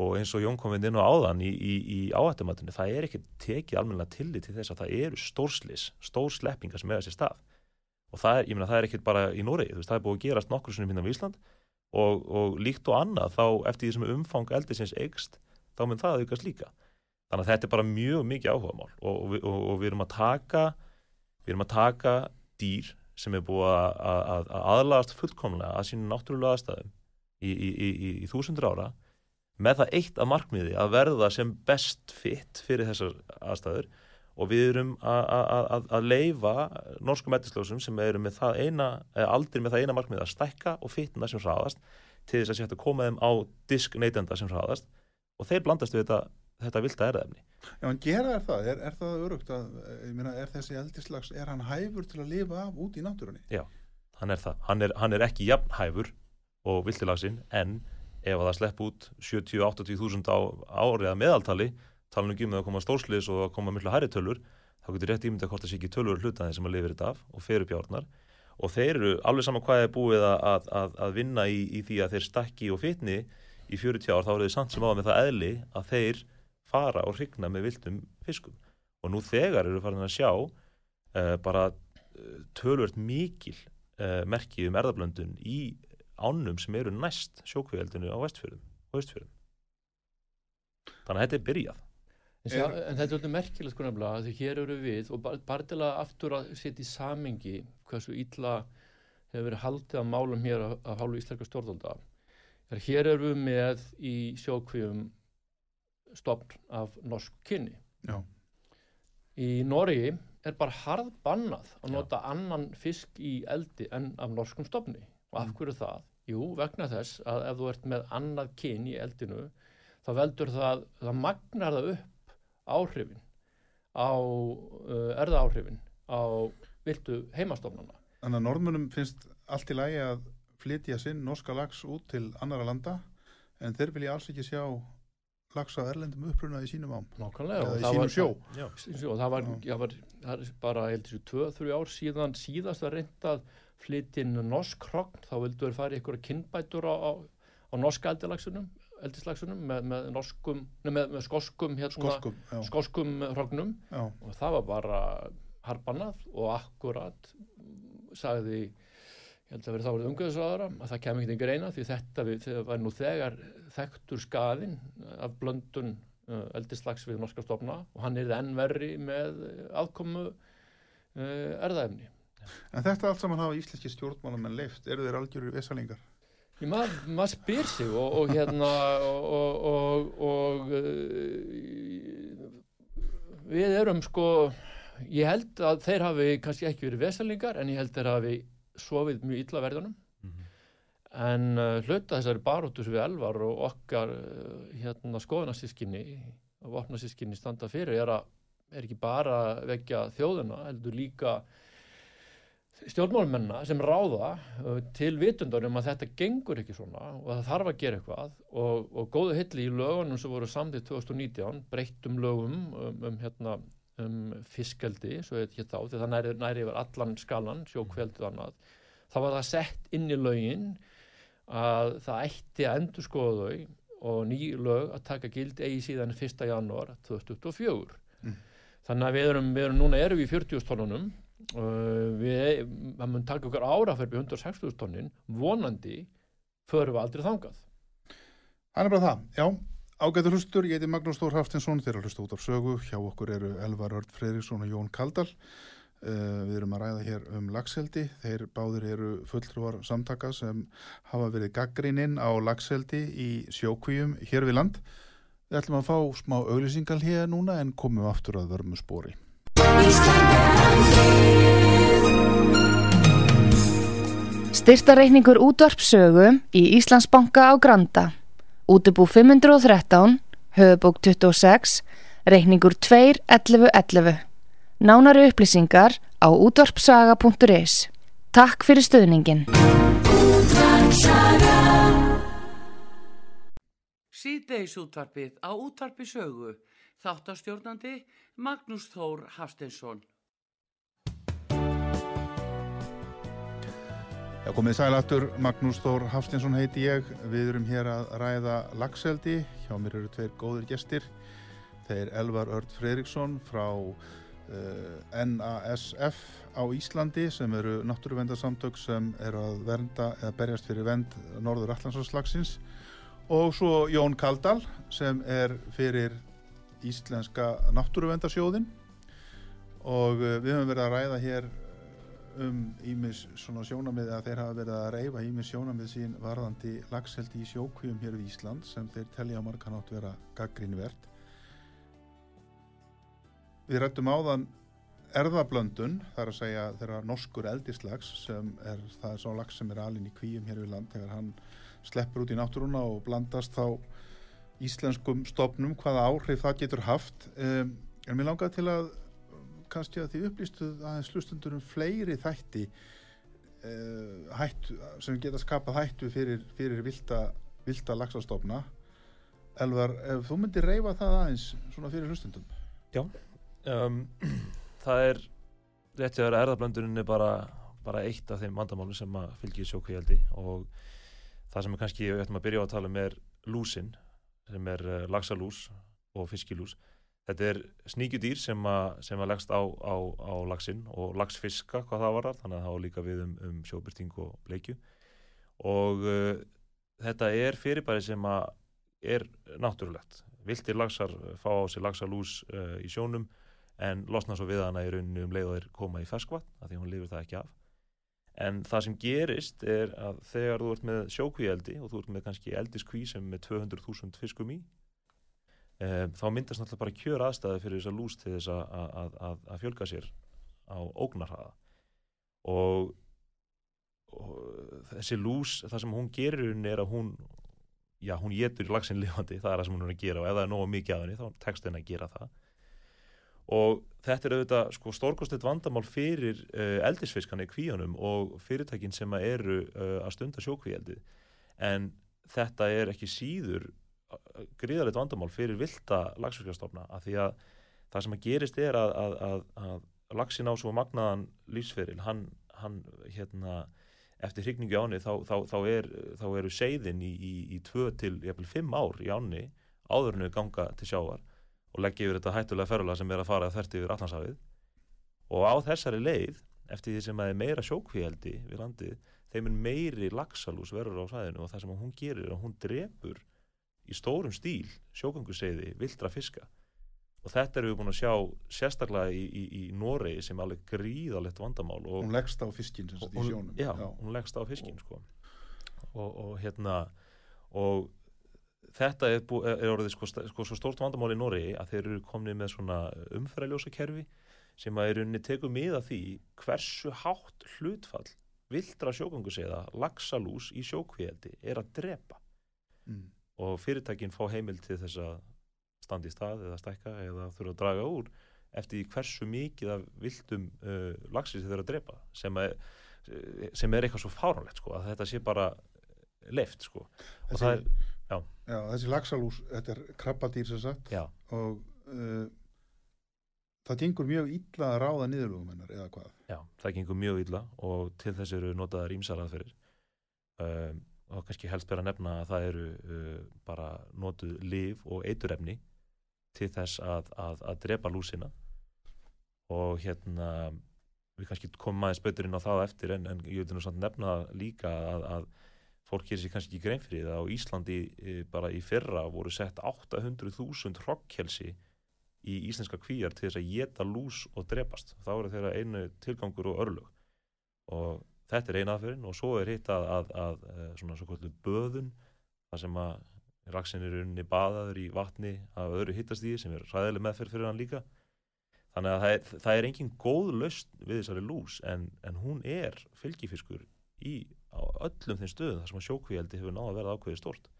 og eins og Jón kom við inn á áðan í, í, í áhættumatinu, það er ekki tekið almennilega tillit til þess að það eru stórslis, stórsleppingar sem er þessi stað. Og það er, ég meina, það er ekkert bara í veist, það er búið að gerast nokkur svona hérna á Ísland og, og líkt og annað þá eftir því sem umfang eldisins eikst, þá mun það aukast líka. Þannig að þetta er bara mjög mikið áhugamál og, og, og við erum að taka við erum að taka dýr sem er búið að, að, að að aðlagast fullkomlega að sínum náttúrulega aðstæðum í, í, í, í, þúsundur ára með það eitt að markmiði að verða sem best fitt fyrir þessar aðstæður. Og við erum að, leifa norskum ettisljósum sem eru með það eina, aldrei með það eina markmiði að stækka og fitna sem hraðast til þess að sé hægt að koma þeim á disk neytenda sem hraðast. Og þeir blandast við þetta, þetta vilda erðefni. Já, en gera þær það? Er, er það örugt að, ég meina, er þessi eldislags, er hann hæfur til að lifa af út í náttúrunni? Já, hann er það. Hann er, hann er ekki jafnhæfur og viltilagsinn en ef að það slepp út 70-80 þúsund á árið að meðaltali tala nú ekki um að koma stórslis og að koma miklu hærri tölur þá getur rétt ímyndið að hvort það sé ekki tölur hlutaði sem að lifir þetta af og fer upp í árnar og þeir eru alveg saman hvað er búið að, að, að, að vinna í, í því að þeir stakki og fitni í 40 ár þá eru þeir samt sem áða með það eðli að þeir fara og hrygna með viltum fiskum. Og nú þegar eru farin að sjá uh, bara uh, tölvört mikil uh, merki um erðablöndun í ánum sem eru næst sjókvíeldinu á vestfjörðum og austfjörðum þannig að þetta er byrjað. En, sjá, en þetta er alveg merkilegt sko nefnilega að því hér eru við og bara, bara til að aftur að setja í samengi hversu illa hefur verið haldið að málum hér af, af hálfu íslenska stjórnvalda. Er hér eru við með í sjókvíum stopn af norsk kynni. Já. Í Noregi er bara harð bannað að Já. nota annan fisk í eldi en af norskum stopni. Og af hverju það? Jú, vegna þess að ef þú ert með annað kyn í eldinu þá veldur það, það magnar það upp áhrifin á uh, erðaáhrifin á viltu heimastofnana. Þannig að norðmönum finnst allt í lagi að flytja sinn norska lags út til annara landa en þeir vilja alls ekki sjá lags á erlendum uppruna í sínum ám Nákvæmlega. eða og í sínum var- sjó. Já. Sjó, það var, Já. það var það er bara, ég held þessu, tvö, þrjú ár síðan síðast að reynda að flytja inn norsk hrogn, þá vildu þeir fara í ykkur kynbætur á, á, á norska eldilagsunum, eldislagsunum með, með norskum, nei, með, með skoskum hérna, Skoskum, já, skoskum hrognum já, og það var bara harbannað og akkurat sagði ég held að verið þá verið umgöðsraðara að það kemur ekki til greina því þetta við, var nú þegar þekktur skaðin af blöndun uh, eldislags við norska stofna og hann er enn verri með uh, aðkomu uh, erðaefni. En þetta allt saman hafa íslenski stjórnmálamenn leift, eru þeir algjörir vesalingar? Maður mað spyr sig og, og hérna og, og, við erum sko ég held að þeir hafi kannski ekki verið vesalingar en ég held þeir hafi sofið mjög illa verðunum. En uh, hluta þessari baróttus við elvar og okkar uh, hérna skoðunarsískinni og vopnarsískinni standa fyrir er að er ekki bara að vekja þjóðuna heldur líka stjórnmálmenna sem ráða uh, til vitundar um að þetta gengur ekki svona og það þarf að gera eitthvað. Og, og góðu hilli í lögunum sem voru samþýtt 2019 breyttum lögum um, um, hérna, um fiskeldi svo heit hér þá, því það næri, yfir allan skalan, sjókveldið og annað þá var það sett inn í lögin að það ætti að endur skoða þau og ný lög að taka gild eigi síðan 1. janúar 2024 Mm. þannig að við erum, við erum núna erum við í 40 tónunum uh, við, það mun taka okkur ára fyrir 160 tónin vonandi förum við aldrei þangað Það er bara það, já. Ágætur hlustur, ég heiti Magnús Þór Haftinsson, þeir eru að hlusta út af sögu. Hjá okkur eru Elvar Örd Freyriksson og Jón Kaldal. Uh, við erum að ræða hér um lagseldi. Þeir báðir eru fulltrúar samtaka sem hafa verið gaggrininn á lagseldi í sjókvíum hér við land. Við ætlum að fá smá auglýsingal hér núna en komum aftur að vörmu spóri. Styrtareikningur útvarpsögu í Íslandsbanka á Granda. Útubú 513, höfubók 26, reikningur 2.11.11. Nánari upplýsingar á útvarpsaga.is. Takk fyrir stöðningin. Síðdeis útvarpið á útvarpi sögu. Þáttastjórnandi Magnús Þór Hafsteinsson. Já, komið sælættur, Magnús Þór Hafstinsson heiti ég. Við erum hér að ræða lagseldi. Hjá mér eru tveir góðir gestir. Þeir Elvar Örd Freiriksson frá NASF á Íslandi sem eru náttúruvendarsamtök sem eru að vernda eða berjast fyrir vend Norður Allandsáslagsins og svo Jón Kaldal sem er fyrir Íslenska náttúruvendarsjóðin og uh, við höfum verið að ræða hér um ímis svona sjónamið að þeir hafa verið að reyfa ímis sjónamið sín varðandi lagseldi í sjókvíum hér við Ísland sem þeir telja margan átt vera gaggrínvert. Við rættum áðan erðablöndun, þar að segja þeirra norskur eldislags sem er það er svo lags sem er alin í kvíum hér við land. Þegar hann sleppur út í náttúruna og blandast þá íslenskum stofnum hvaða áhrif það getur haft. Um, en mér langaði til að kannski að því upplýstuð aðeins hlustundur um fleiri þætti uh, hættu, sem geta skapað hættu fyrir, fyrir vilda, vilda lagsastofna Elvar, ef þú myndir reyfa það aðeins svona fyrir hlustundum um, það er réttið að erðablöndunin er bara, bara eitt af þeim vandamálu sem að fylgja sjókvíaldi og það sem er kannski, við ætlum að byrja á að tala um er lúsin, sem er uh, lagsalús og fiskilús þetta er sníkjudýr sem að, sem að leggst á, á, á lagsinn og lagsfiska hvað það varar, þannig að það á líka við um, um sjóbyrting og bleikju og uh, þetta er fyrirbæri sem að er náttúrulegt. Viltir lagsar fá á sig lagsalús uh, í sjónum en losna svo við hana í rauninu um leið og þeir koma í ferskvatn af því hún lifir það ekki af. En það sem gerist er að þegar þú ert með sjókvíeldi og þú ert með kannski eldiskví sem með 200.000 fiskum í um, þá myndast náttúrulega bara kjör aðstæði fyrir þessa lús til þess að, að, að, að fjölga sér á ógnarhaða og, og þessi lús, það sem hún gerir er að hún já, hún getur lagsin lifandi, það er það sem hún er að gera. Og ef það er nógu mikið af henni, þá tekst henni að gera það og þetta er auðvitað sko, stórkostið vandamál fyrir uh, eldisfiskan í kvíunum og fyrirtækin sem að eru uh, að stunda sjókvíeldið en þetta er ekki síður uh, gríðarlegt vandamál fyrir vilda lagsfiskarstofna af því að það sem að gerist er að, að, að, að lagsin á svo magnaðan lífsferil, hann, hann hérna eftir hrygningu í áni þá, þá, þá, er, þá eru seiðin í, í, í 2 til 5 ár í áni áðurinu ganga til sjávar og leggja yfir þetta hættulega ferðula sem er að fara þert yfir allansafið og á þessari leið, eftir því sem að er meira sjókvíhaldi við landið, þeim er meiri lagsalús verður á sæðinu og það sem hún gerir er að hún drefur í stórum stíl sjókanguseiði vildra fiska. Og þetta erum við búin að sjá sérstaklega í, í, í Noregi sem er alveg gríðalegt vandamál og, hún leggst á fiskin í hún, sjónum. já, hún leggst á fiskin sko. og, og hérna og þetta er, bú, er orðið sko, sko svo stórt vandamál í Noregi að þeir eru komnið með svona umferðaljósa kerfi sem að er unni tekur mið af því hversu hátt hlutfall vildra sjókanguseiða lagsalús í sjókvíeldi er að drepa mm. og fyrirtækin fá heimil til þess að standa í stað eða stækka eða þurfa að draga úr eftir hversu mikið af vildum uh, laxi sem þeir eru að drepa sem er, sem er eitthvað svo fáránlegt sko, að þetta sé bara leift sko. og það er, já, þessi lagsalús, þetta er krabbadýr sem sagt. Já, og uh, það gengur mjög illa að ráða niðurlugum hennar eða hvað? Já, það gengur mjög illa og til þess eru notaðar ímsar aðferðir. Um, og kannski helst ber að nefna að það eru uh, bara notuð liv og eiturefni til þess að, að, að drepa lúsina. Og hérna við kannski komum aðeins betur inn á það eftir en, en ég vil nú samt nefna líka að, að fólk gerir sér kannski ekki grein fyrir það á Íslandi e, bara í fyrra voru sett 800.000 hrokkjelsi í íslenska kvíjar til þess að geta lús og drepast. Þá eru þeirra einu tilgangur og örlög. Og þetta er eina aðferðin og svo er hitt að, að, að, að svona svo kvöldu böðun, það sem að raksin er unni baðaður í vatni af öðru hittastíði sem er ræðileg meðferð fyrir hann líka. Þannig að það er, það er engin góð laust við þessari lús en, en hún er fylgifiskur í á öllum þeim stöðum þar sem sjókvíaldi hefur náða að verða ákveðið stort.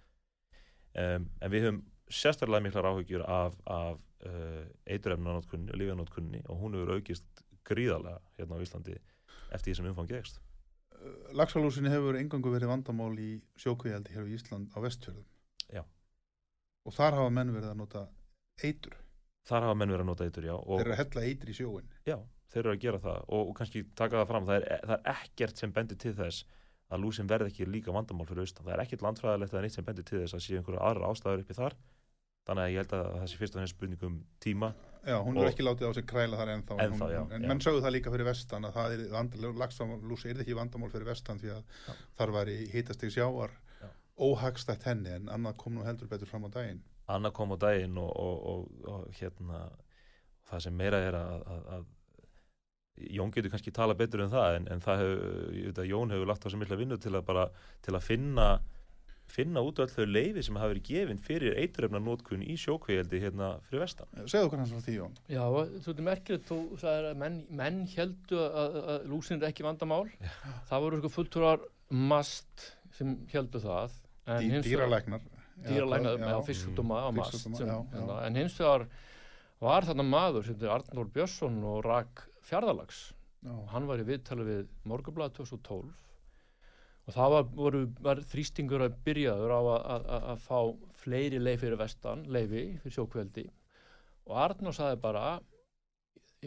Um, en við höfum sérstaklega miklar áhyggjur af, af uh, eiturefnanótkunni og lífanótkunni og hún hefur aukist gríðarlega hérna á Íslandi eftir því sem umfangið ekst. Laxalúsinni hefur engangu verið vandamál í sjókvíaldi hér á Ísland á vestfjörðum. Já. Og þar hafa menn verið að nota eitur. Þar hafa menn verið að nota eitur, já. Þeir eru að hella eitur í sjóin. Já, þeir eru að gera það og, og kannski taka það fram, það er, það er ekkert sem bendir til þess að lúsin verði ekki líka vandamál fyrir austan. Það er ekkert landfræðilegt eða neitt sem bendir til þess að sé einhverja aðra ástæður uppi þar. Þannig að ég held að það sé fyrst og fremst spurning um tíma. Já, hún er ekki látið á sig kræla þar ennþá. en Ennþá, hún, já, En já. menn sögðu það líka fyrir vestan að það er, laxalús er ekki vandamál fyrir vestan því að Já. þar væri hitastig sjávar Já. óhagstætt henni en annað kom nú heldur betur fram á daginn. Anna kom á daginn og, og, og, og hérna það sem meira er að, að, að Jón getur kannski tala betur en það en, en það hefur, ég veit að Jón hefur lagt á svo mikla vinnu til að bara til að finna finna út öll þau leifi sem hafa verið gefin fyrir eiturefna nótkun í sjókveildi hérna fyrir vestan. Segðu okkur hans frá því, Jón. Já, þú veit merkilegt, þú sagðir að menn, menn heldu að, að, lúsin er ekki vandamál. Það voru sko fulltúrar mast sem heldu það. en Dý, hins vegar- dýralæknar. Dýralæknar, Já, já, já. fisksjúkdóma á mast. Sem- já, já. hérna, En hins vegar var þarna maður sem er Arnór Björnsson og rak fjárðalags. Já. Hann var í viðtali við Morgunblad 2012 og það var, voru, var þrýstingur að byrjaður á að, að, að, að fá fleiri leið fyrir vestan, leifi fyrir sjókveldi og Arnór saði bara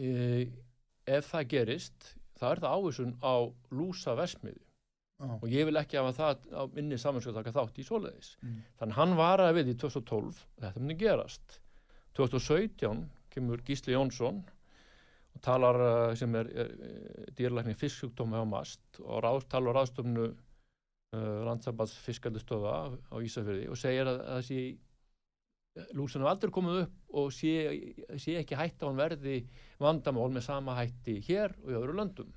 e, ef það gerist þá er það ávísun á lúsa vesmiði Já. og ég vil ekki hafa það á minni samanskjöld taka þátt í svoleiðis Mm. þannig hann varaði við í 2012 að þetta myndi gerast 2017 kemur Gísli Jónsson og talar uh, sem er, er, er dýrlækni fisksjúkdómi á mast og ráð, talar á ráðstofnu uh, landsambands fiskaldustöða á Ísafjörði og segir að, að sé lúsan er aldrei komið upp og sé, sé ekki hætt á hann verði vandamál með sama hætti hér og í öðru löndum.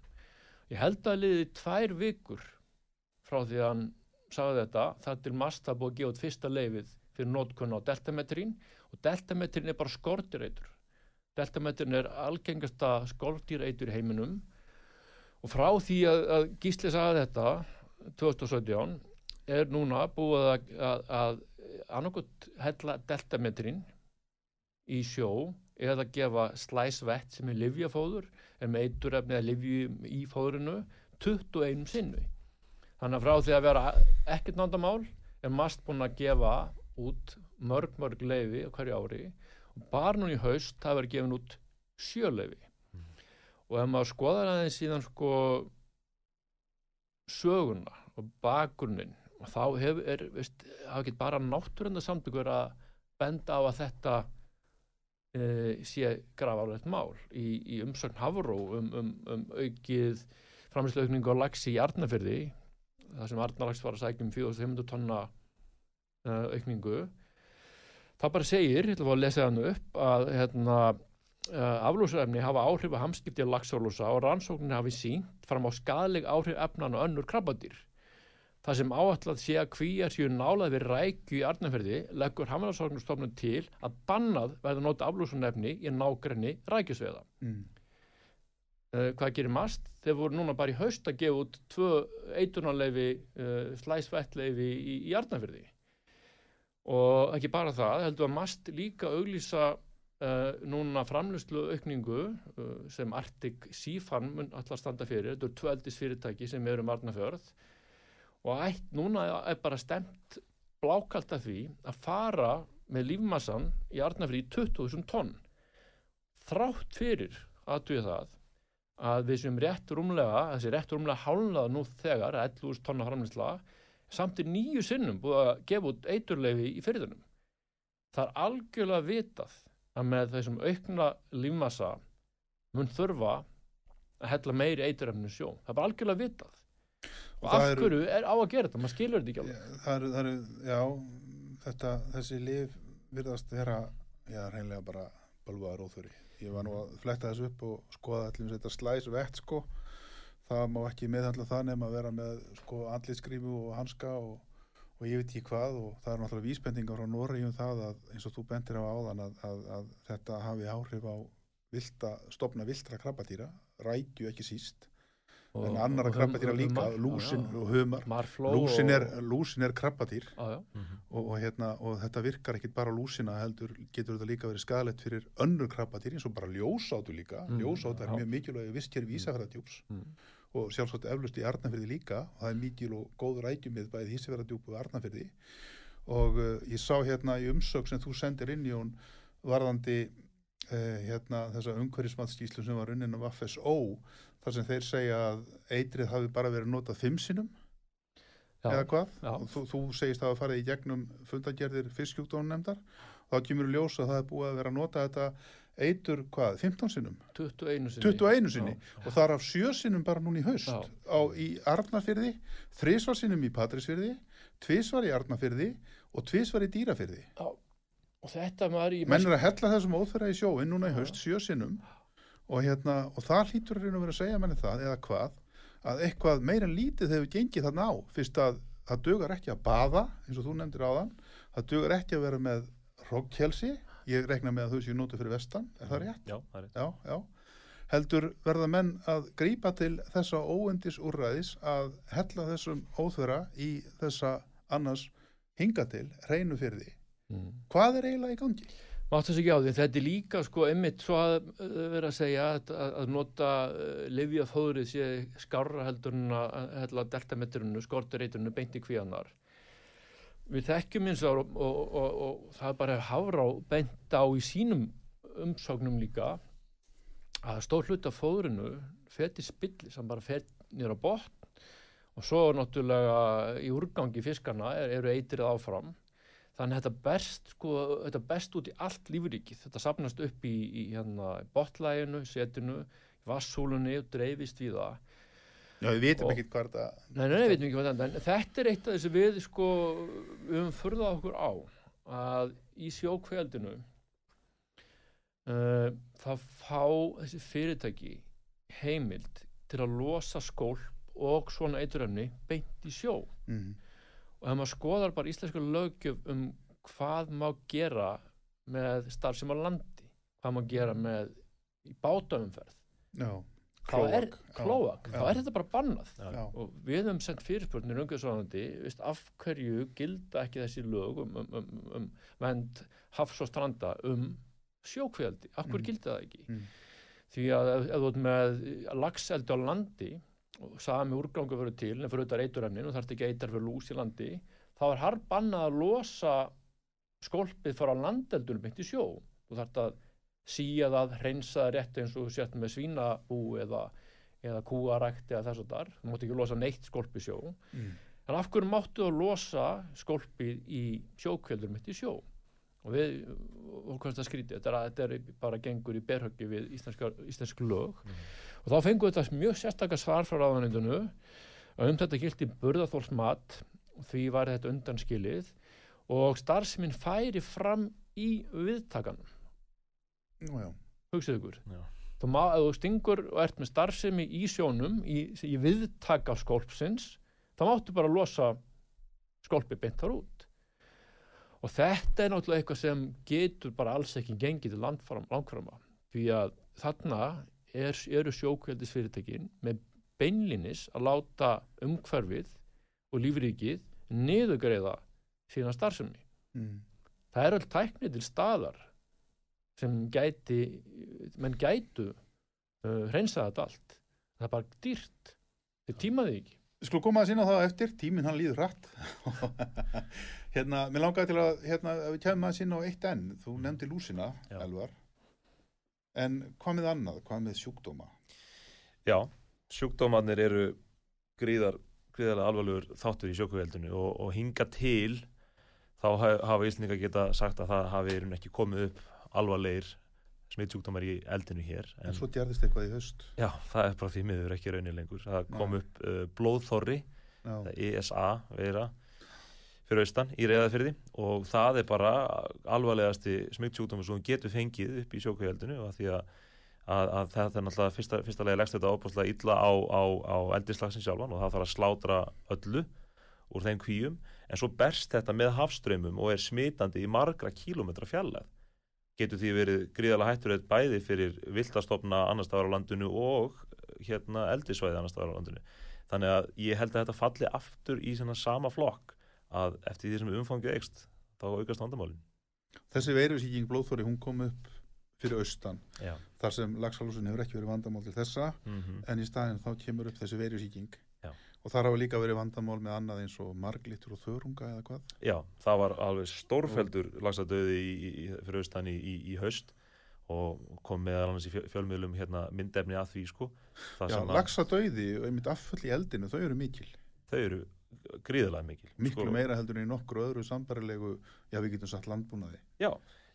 Ég held að liði tvær vikur frá því að hann sagði þetta, það til mast að búið að gefa út fyrsta leifið fyrir nótkunn á deltametrín og deltametrín er bara skortireitur. Deltametrín er algengasta skortireitur í heiminum og frá því að, að Gísli sagði þetta 2017 er núna búið að, að, að annarkot hella deltametrín í sjó eða gefa slæsvett sem er livjafóður er með eiturefni eða livju í fóðurinu 21 sinni. Þannig að frá því að vera ekkert nándamál er mast búin að gefa út mörg mörg leifi á hverju ári og bara núna í haust það verið gefin út sjö leifi. Og ef maður skoðar aðeins síðan sko söguna og bakgrunnin og þá hef, er, veist, hafa ekki bara náttúrunda samtökur að benda á að þetta e, sé grafalegt mál í, í umsögn Havró um, um, um aukið framlýslaukningu á lagsi í Arnafyrði það sem Arnarlags var að sækja um 4500 tonna uh, aukningu það bara segir, ég ætla að að lesa hann upp að hérna, uh, aflúsarefni hafa áhrif að hamskipti á lagsálúsa og rannsóknin hafi sínt fram á skadleg áhrif efnan og önnur krabbadýr Það sem áallat sé að kvíjar séu nálað við rækju í Arnarferði leggur Hamlarsóknarstofnun til að bannað verða nota aflúsunefni í nágrenni rækjusveða. Mm. Uh, hvað gerir mast? Þeir voru núna bara í haust að gefa út tvö eitunarleifi, uh, slæsvettleifi í, í Arnarferði. Og ekki bara það, heldur að mast líka auglýsa uh, núna framlustlu aukningu uh, sem Arctic Seafarm mun allar standa fyrir. Þetta eru tvöldis fyrirtæki sem eru um Arnarfjörð og ætt núna er bara stemt blákalt að því að fara með lífmassan í Arnarfjörði í 20.000 tonn. Þrátt fyrir aðtuga það að við sem rétt rúmlega, þessi rétt rúmlega hálnaða nú þegar, 11.000 tonna framlýsla, samt er nýju sinnum búið að gefa út eiturleifi í fyrirðunum. Það er algjörlega vitað að með þessum aukna lífmassa mun þurfa að hella meiri eiturefnum sjó. Það er algjörlega vitað. Og, Og af hverju er á að gera þetta? Maður skilur þetta ekki alveg. Það eru, eru, já, þetta, þessi lif virðast vera, já, reynilega bara bölvaðar óþöri. Ég var nú að fletta þessu upp og skoða allir þetta slæs vett sko. Það má ekki meðhandla það nema að vera með sko andlitskrímu og hanska og, og ég veit ekki hvað og það er náttúrulega vísbendingar frá Noregi um það að eins og þú bendir á áðan að, að, að þetta hafi áhrif á vilda, stopna viltra krabbadýra, rækju ekki síst Og- en annara krabbadýra líka, humar, lúsin já. og humar. Marfló lúsin er, er krabbadýr. Já. og, og, hérna, og þetta virkar ekkit bara á lúsina heldur getur þetta líka verið skadalegt fyrir önnur krabbadýr eins og bara ljósátu líka. Mm, ljósátu er mjög mikilvæg visskerfi ísafæradjúps Mm. Og sjálfsagt eflust í Arnafyrði líka. Og það er mikil og góð rækjumið bæði ísafæradjúp og Arnafyrði og uh, ég sá hérna í umsög sem þú sendir inn í hún varðandi uh, hérna þessa umhverfismatskíslu sem var unnin af FSO þar sem þeir segja að eitrið hafi bara verið notað fimm sinnum. Já. eða hvað? Já. og þú, þú segist að það farið í gegnum fundagerðir fiskjúkdónunemndar þá kemur í ljós að það er búið að vera að nota þetta eitur hvað, 15 sinnum? 21 sinni. 21 sinni. Já. og það er af 7 sinnum bara núna í haust. Já. á, í Arnafyrði þrisvar sinnum í Patrísfyrði tvisvar í Arnafyrði og tvisvar í Dýrafyrði og þetta maður í menn er að hella þessum óþverja í sjóin núna í Já. haust 7 sinnum. Og, hérna, og það hlýtur reyna að vera að segja manni það eða hvað að eitthvað meira lítið hefur gengið þarna á. Fyrst að það dugar ekki að baða eins og þú nefndir áðan. Það dugar ekki að vera með hroggkelsi ég rekna með að þau séu nótu fyrir vestan er það rétt? Já, það er rétt. Já, já. Heldur verða menn að grípa til þessa óendis úrræðis að hella þessum óþverja í þessa annars hinga til reynu fyrir því. Mm. Hvað er eiginlega í gangi? Mátt þess ekki á því, þetta er líka sko einmitt svo að uh, vera að segja að, að, að nota uh, livjað fóðrið sé skárra heldur en að að hella deltametrinu, skortureiturinu, beint í kvíanar. Við þekkjum eins og, og, og, og, það er bara hafra á beint á í sínum umsóknum líka að stór hlut af fóðrinu feti spilli sem bara fet nýra botn og svo náttúrulega í úrgangi fiskana er, eru eitrið áfram. Þannig að þetta berst, sko, þetta berst út í allt lífuríkið, þetta sapnast upp í, í hérna, botlæginu, setinu vassúlunni og dreifist við það Já, við vitum Og- ekki hvað þetta... Nei, nei, við veitum ekki hvað þetta en þetta er eitt af þessu við, sko, við höfum furðað okkur á að í sjókveldinu uh, það fá þessi fyrirtæki heimild til að losa skólp og svona eituröfni beint í sjó. Mm. og ef maður skoðar bara íslenska löggjöf um hvað má gera með starfsem á landi hvað má gera með í bátaumferð er klóak, já, þá já. er þetta bara bannað. Já, og við höfum sendt fyrirspurnir veist, af hverju gilda ekki þessi lög um, um, um, um vend hafs og stranda um sjókvealdi, af hverju Mm. gilda það ekki? Mm. því að ef, þú ert með lagseldi á landi og sami úrgangu verður til en fyrir auðvitað eiturrennin og þarf ekki eitar fyrir lús í landi þá er harð bannað að losa skólpið fara á landeldunum beint í sjó. Þú þarf að síja það, hreinsa það rétt eins og þú sért með svínabú eða, eða kúarækt eða þess og þar. Þú mátt ekki losa neitt skólpið sjó. Mm. en af hverju máttu að losa skólpið í sjókveldur mitt í sjó? Og við, og hvað er þetta skrítið? Þetta er, þetta er bara gengur í berhöggi við íslensk lög. Og þá fengum við þetta mjög sérstakar svar frá ráðanindunu um þetta gildi burðarþólsmat því var þetta undanskilið og starfsminn færi fram í viðtakanum Hugsið ykkur. Já. þú má, ef þú stingur og ert með starfsemi í sjónum í, í viðtaka skólpsins þá máttu bara losa skólpi beint þar út. Og þetta er náttúrulega eitthvað sem getur bara alls ekki gengið til landfram, langframa. Því að þarna er, eru sjókveldis fyrirtækin með beinlinis að láta umhverfið og lífríkið niðugreiða sína starfsemi. Mm. það er öll tækni til staðar sem gæti menn gætu uh, hreinsa þetta allt það er bara dýrt þið tímaði ekki skulum koma að sína það eftir, tíminn hann líður hratt. hérna, mér langaði til að, hérna, að við kemum að sína á eitt enn. Þú nefndi lúsina, Já. Elvar. En hvað með annað? Hvað með sjúkdóma? Já, sjúkdómarnir eru gríðar, gríðarlega alvarlegur þáttur í sjókuveldinu og, og hinga til þá ha- hafa Íslinga geta sagt að það hafi ekki komið upp alvarlegir smittsjúkdómar í eldinu hér En svo djarðist eitthvað í haust. já, það er bara því miður ekki raunin lengur það kom Nei. upp uh, blóðþorri Já. ESA veira fyrir austan í reyðafyrði og það er bara alvarlegasti smygtsjúkdómur sem getur fengið upp í sjókvíðeldinu og því að, að, að þetta er náttúrulega fyrsta, fyrsta lega leggst þetta óbúslega illa á, á, á eldislagsin sjálfan og það þarf að slátra öllu úr þeim kvíum en svo berst þetta með hafströmmum og er smitandi í margra kílómetra fjallæð getur því verið gríðalega hættur bæði fyrir viltastofna annar staðar á landinu og hérna eldisvæði annar staðar á landinu þannig að ég held að þetta falli aftur í sama flokk að eftir því sem umfangið eikst þá aukast vandamálin Þessi veirusíking blóðþóri, hún kom upp fyrir austan, Já. þar sem lagsalúsin hefur ekki verið vandamál til þessa, Mm en í staðin þá kemur upp þessi veirusíking. Og þar hafa líka verið vandamál með annað eins og marglittur og þörunga eða hvað. Já, það var alveg stórfeldur lagsadauði fyrir austan í, í, í haust og kom meðal annars í fjö- fjölmiðlum hérna, myndefni að því sko Já, lagsadauði og einmitt affull í eldinu, þau eru mikil. þau eru gríðalega mikil Miklu sko, meira heldur en í nokkru öðru sambarilegu, já við getum sagt landbúnaði. Já,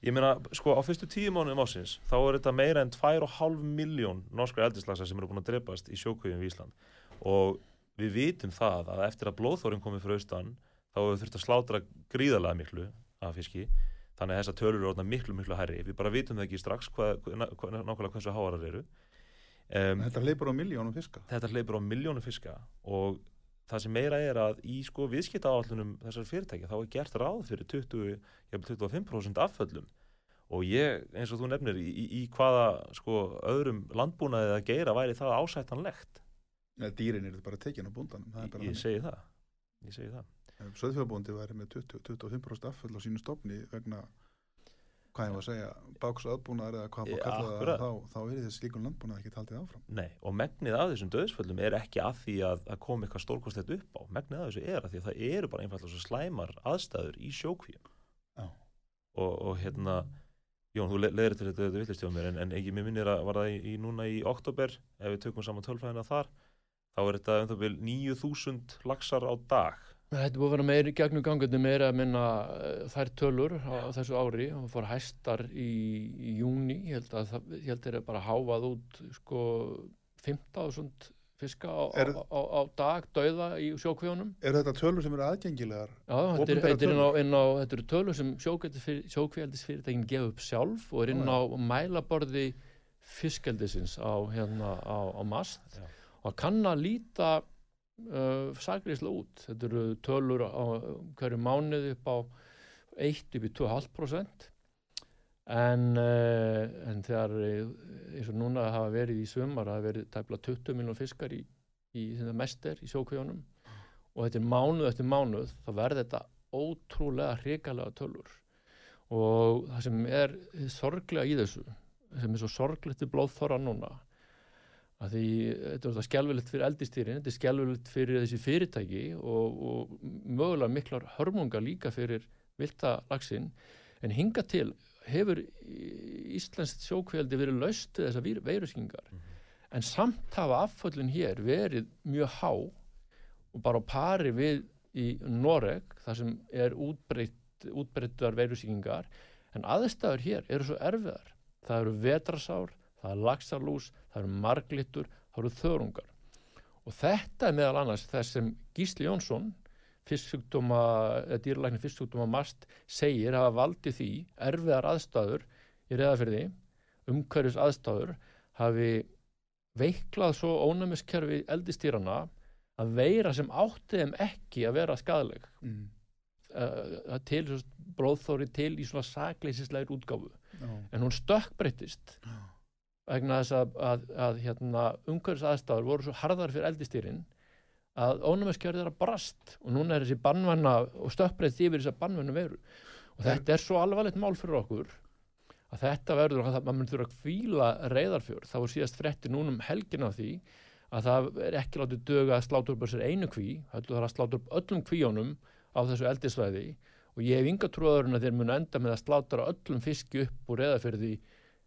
ég meina sko á fyrstu tíu mánuðum ásins þá er þetta meira en 2,5 miljón norskra eldislagsa sem eru búin að drepast í sjókvíum í Ísland og við vitum það að eftir að blóðþórin komið fyrir austan þá hefur þurft að slátra gríðalega miklu af fiski. Þannig að þessar tölur eru orðnar miklu miklu hærri. Við bara vitum það ekki strax hvað, hvað, nákvæmlega hversu háarar eru. Um, Þetta hleypur á miljónum fiska. þetta hleypur á miljónu fiska og það sem meira er að í sko viðskiptaáallunum þessar fyrirtækja þá er gert ráð fyrir 20, jafnvel 25% afföllum og ég, eins og þú nefnir í, í, í hvaða sko öðrum landbúnaðið að geira væri það ásættanlegt Ja, dýrin eru bara tekin á búndanum. Ég, ég segi það ég segi það. Söðfjörðbúndi væri með 20-25% affull á sínu stofni vegna hvað ég var að segja, báks aðbúnaðar eða hvað Ja, maður kalla það, þá, þá er þessi slíkun landbúnað ekki haldið áfram. Nei, og megnið af þessum döðsföllum er ekki að því að, að koma eitthvað stórkostlegt upp á. Megnið af þessu er að því að það eru bara einfallega svo slæmar aðstæður í sjókvíum. Og, og hérna Jón, þú le- leiðir til þetta, þetta villist hjá mér en, en ekki mér minnir að var það í, í núna í oktober ef við tökum saman tölfræðina þar þá er þetta um það bil 9000 laxar á dag Þetta er búið að vera meiri gegnum gangandi meira að minna eh, þær tölur á, þessu ári og fór hæstar í, í júni ég held að það, ég held að það er bara háfað út sko 15.000 fiska á, Er- á, á, á dag dauða í sjókvíunum Er þetta tölur sem eru aðgengilegar? Já, þetta er, þetta er inn á, tölur? inn á þetta eru tölur sem sjókvíaldisfyrirtækin gefa upp sjálf og er inn á mælaborði fiskeldisins á, hérna, á, á mast Já. Og kann að líta uh, sagriðslega út. Þetta eru tölur á hverju mánuði upp á 1 upp í 2,5% en, uh, en þegar eh, eins og núna hafa verið í sumar hafa verið tæpla 20 miljón fiskar í, í sem það mest er í sjókvíunum. Og þetta er mánuð eftir mánuð þá verður þetta ótrúlega hrikalega tölur. Og það sem er sorglega í þessu sem er svo sorglegt við blóðþorra núna að því þetta er skelvilegt fyrir eldistýrin, þetta er skelvilegt fyrir þessi fyrirtæki og, og mögulega miklar hörmungar líka fyrir vilta laxinn. En hinga til hefur Íslands sjókveldi verið laust við þessar veiruskingar en samt hafa afföllin hér verið mjög há og bara á pari við í Noreg þar sem er útbreytt, útbreyttar veirusíkingar en aðstæður hér eru svo erfiðar. Það eru vetrasár, það er laxarlús það eru marglittur, það eru þörungar. Og þetta er meðal annars þess sem Gísli Jónsson dýralækni fisksjúkdóma mast segir hafa valdið því erfiðar aðstæður í reðafyrði umhverfis aðstæður hafi veiklað svo ónæmiskerfi eldistýrana að veira sem átti þeim ekki að vera skadaleg Mm. uh, til bróðþóri til í svona sakleisisleir útgáfu. Já. en hún stökkbreyttist vegna þess að, að, að hérna, umhverfis aðstæður voru svo harðar fyrir eldistýrin að ónæmiskerfið er að brast og núna er þessi bannvenna og stökkbreytt yfir þess að bannvennu veru. Og þetta er svo alvarlegt mál fyrir okkur að þetta verður að maður þurfa að kvíla reyðarfjörð. Þá er síðast frétti núna um helgin af því að það er ekki látið döga að slátur upp sér einu kví, það er að slátur upp öllum kvíjónum á þessu eldisvæði og ég hef ynga trúaður en að þeir mun enda með að slátra öllum fiski upp úr reyðarfjörði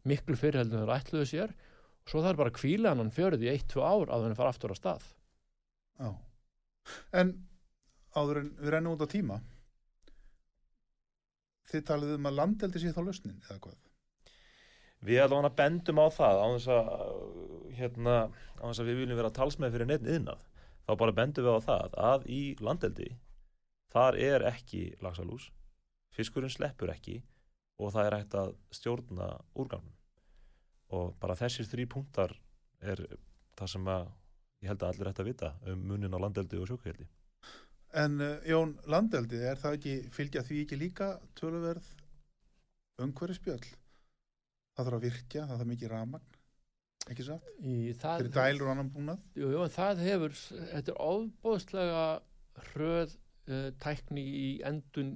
miklu fyrir heldur en þeir ætluðu sér og svo það er bara að kvíla hann fjörði í eitt, tvö ár að hann fara aftur á stað Já. En áður en við rennum út á tíma þið talið um að landeldi sé þá lausnin eða hvað? Við allavega bendum á það á þess að, hérna, á þess að við viljum vera talsmeð fyrir neitt yðnað. Þá bara bendum við á það að í landeldi þar er ekki laxalús fiskurinn sleppur ekki og það er hægt að stjórna úrgangnum og bara þessir þrý punktar er það sem að ég held að allir ætti að vita um munin á landeldi og sjókveildi En uh, Jón, landeldi, er það ekki, fylgja því ekki líka töluverð umhverfispjöll? Það þarf að virkja, það þarf mikið ramagn, ekki satt? Í það, Fyrir dælur og annan búnað? Jú, jú, en það hefur, þetta er ofbóðslega hröð uh, tækni í endun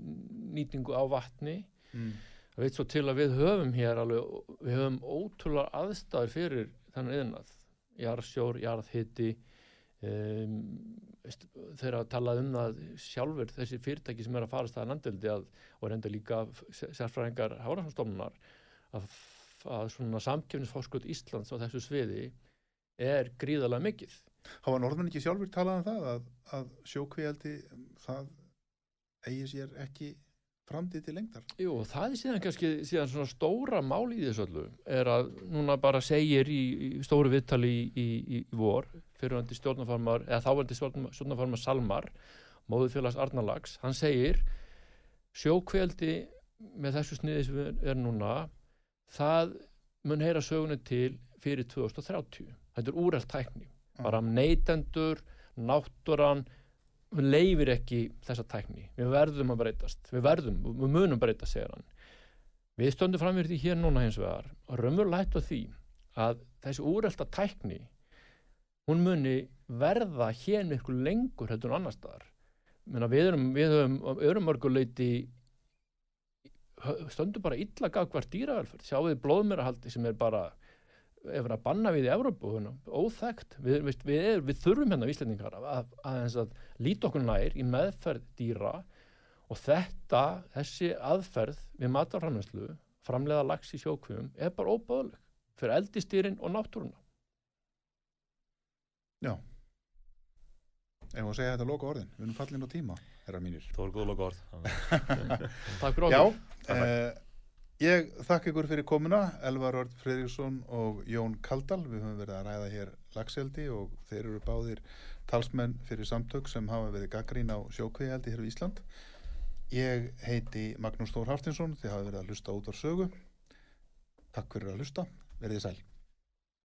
nýtingu á vatni. Mm. Það veit svo til að við höfum hér alveg, við höfum ótrúlega aðstæður fyrir þennan yðnað. Jarðsjór, jarðhiti, um, veist, þeir að talað um það sjálfur, þessi fyrirtæki sem er að fara staðan andöldi að, og reynda líka sérfræðingar hárafstofnunar að, að svona samkjöfnisfáskot Íslands á þessu sviði er gríðalega mikið. Hafa norðmenn ekki sjálfur talað um það að, að sjókvíaldi, það eigi sér ekki framtíð til lengdar? Jú, það er síðan kannski síðan svona stóra mál í þessu öllu er að núna bara segir í, í stóru viðtali í, í, í vor fyrirvændi stjórnafarmar eða þávændi stjórnafarmar Salmar móðufélags Arnalags, hann segir sjókveldi með þessu sniði sem er núna það mun heyra sögunni til fyrir 2030 þetta er úrelt tækni. Bara neytendur, náttúran við leifir ekki þessa tækni. Við verðum að breytast. Við verðum, við munum breyta, segir hann. Við stöndum fram fyrir því hér núna hins vegar og raunverulega hættu að því að þessi úrelta tækni hún muni verða hér miklu lengur heldur en annar staðar. Við erum, við höfum örum mörguleiti stöndum bara illa gagvart dýravelferð. Sjáu þið blóðmerahaldi sem er bara ef við að banna við í Evrópu óþægt, við, við, við, er, við þurfum hérna víslendingar að, að, að, líta okkur nær í meðferð dýra og þetta, þessi aðferð við matarframlæslu framleiða lags í sjókvöfum er bara óbáðleg fyrir eldistýrin og náttúruna. Já. Ef að segja þetta loka orðin, við erum fallin á tíma herra mínir. Það voru góð loka orð Takk fyrir Já, okkur eh, ég þakka ykkur fyrir komuna Elvar Örd Fredriksson og Jón Kaldal. Við höfum verið að ræða hér lagseldi og þeir eru báðir talsmenn fyrir samtök sem hafa verið gaggrín á sjókveðjaldi hér á Ísland. Ég heiti Magnús Þór Haftinsson þið hafa verið að hlusta út á sögu Takk fyrir að hlusta, verið sæl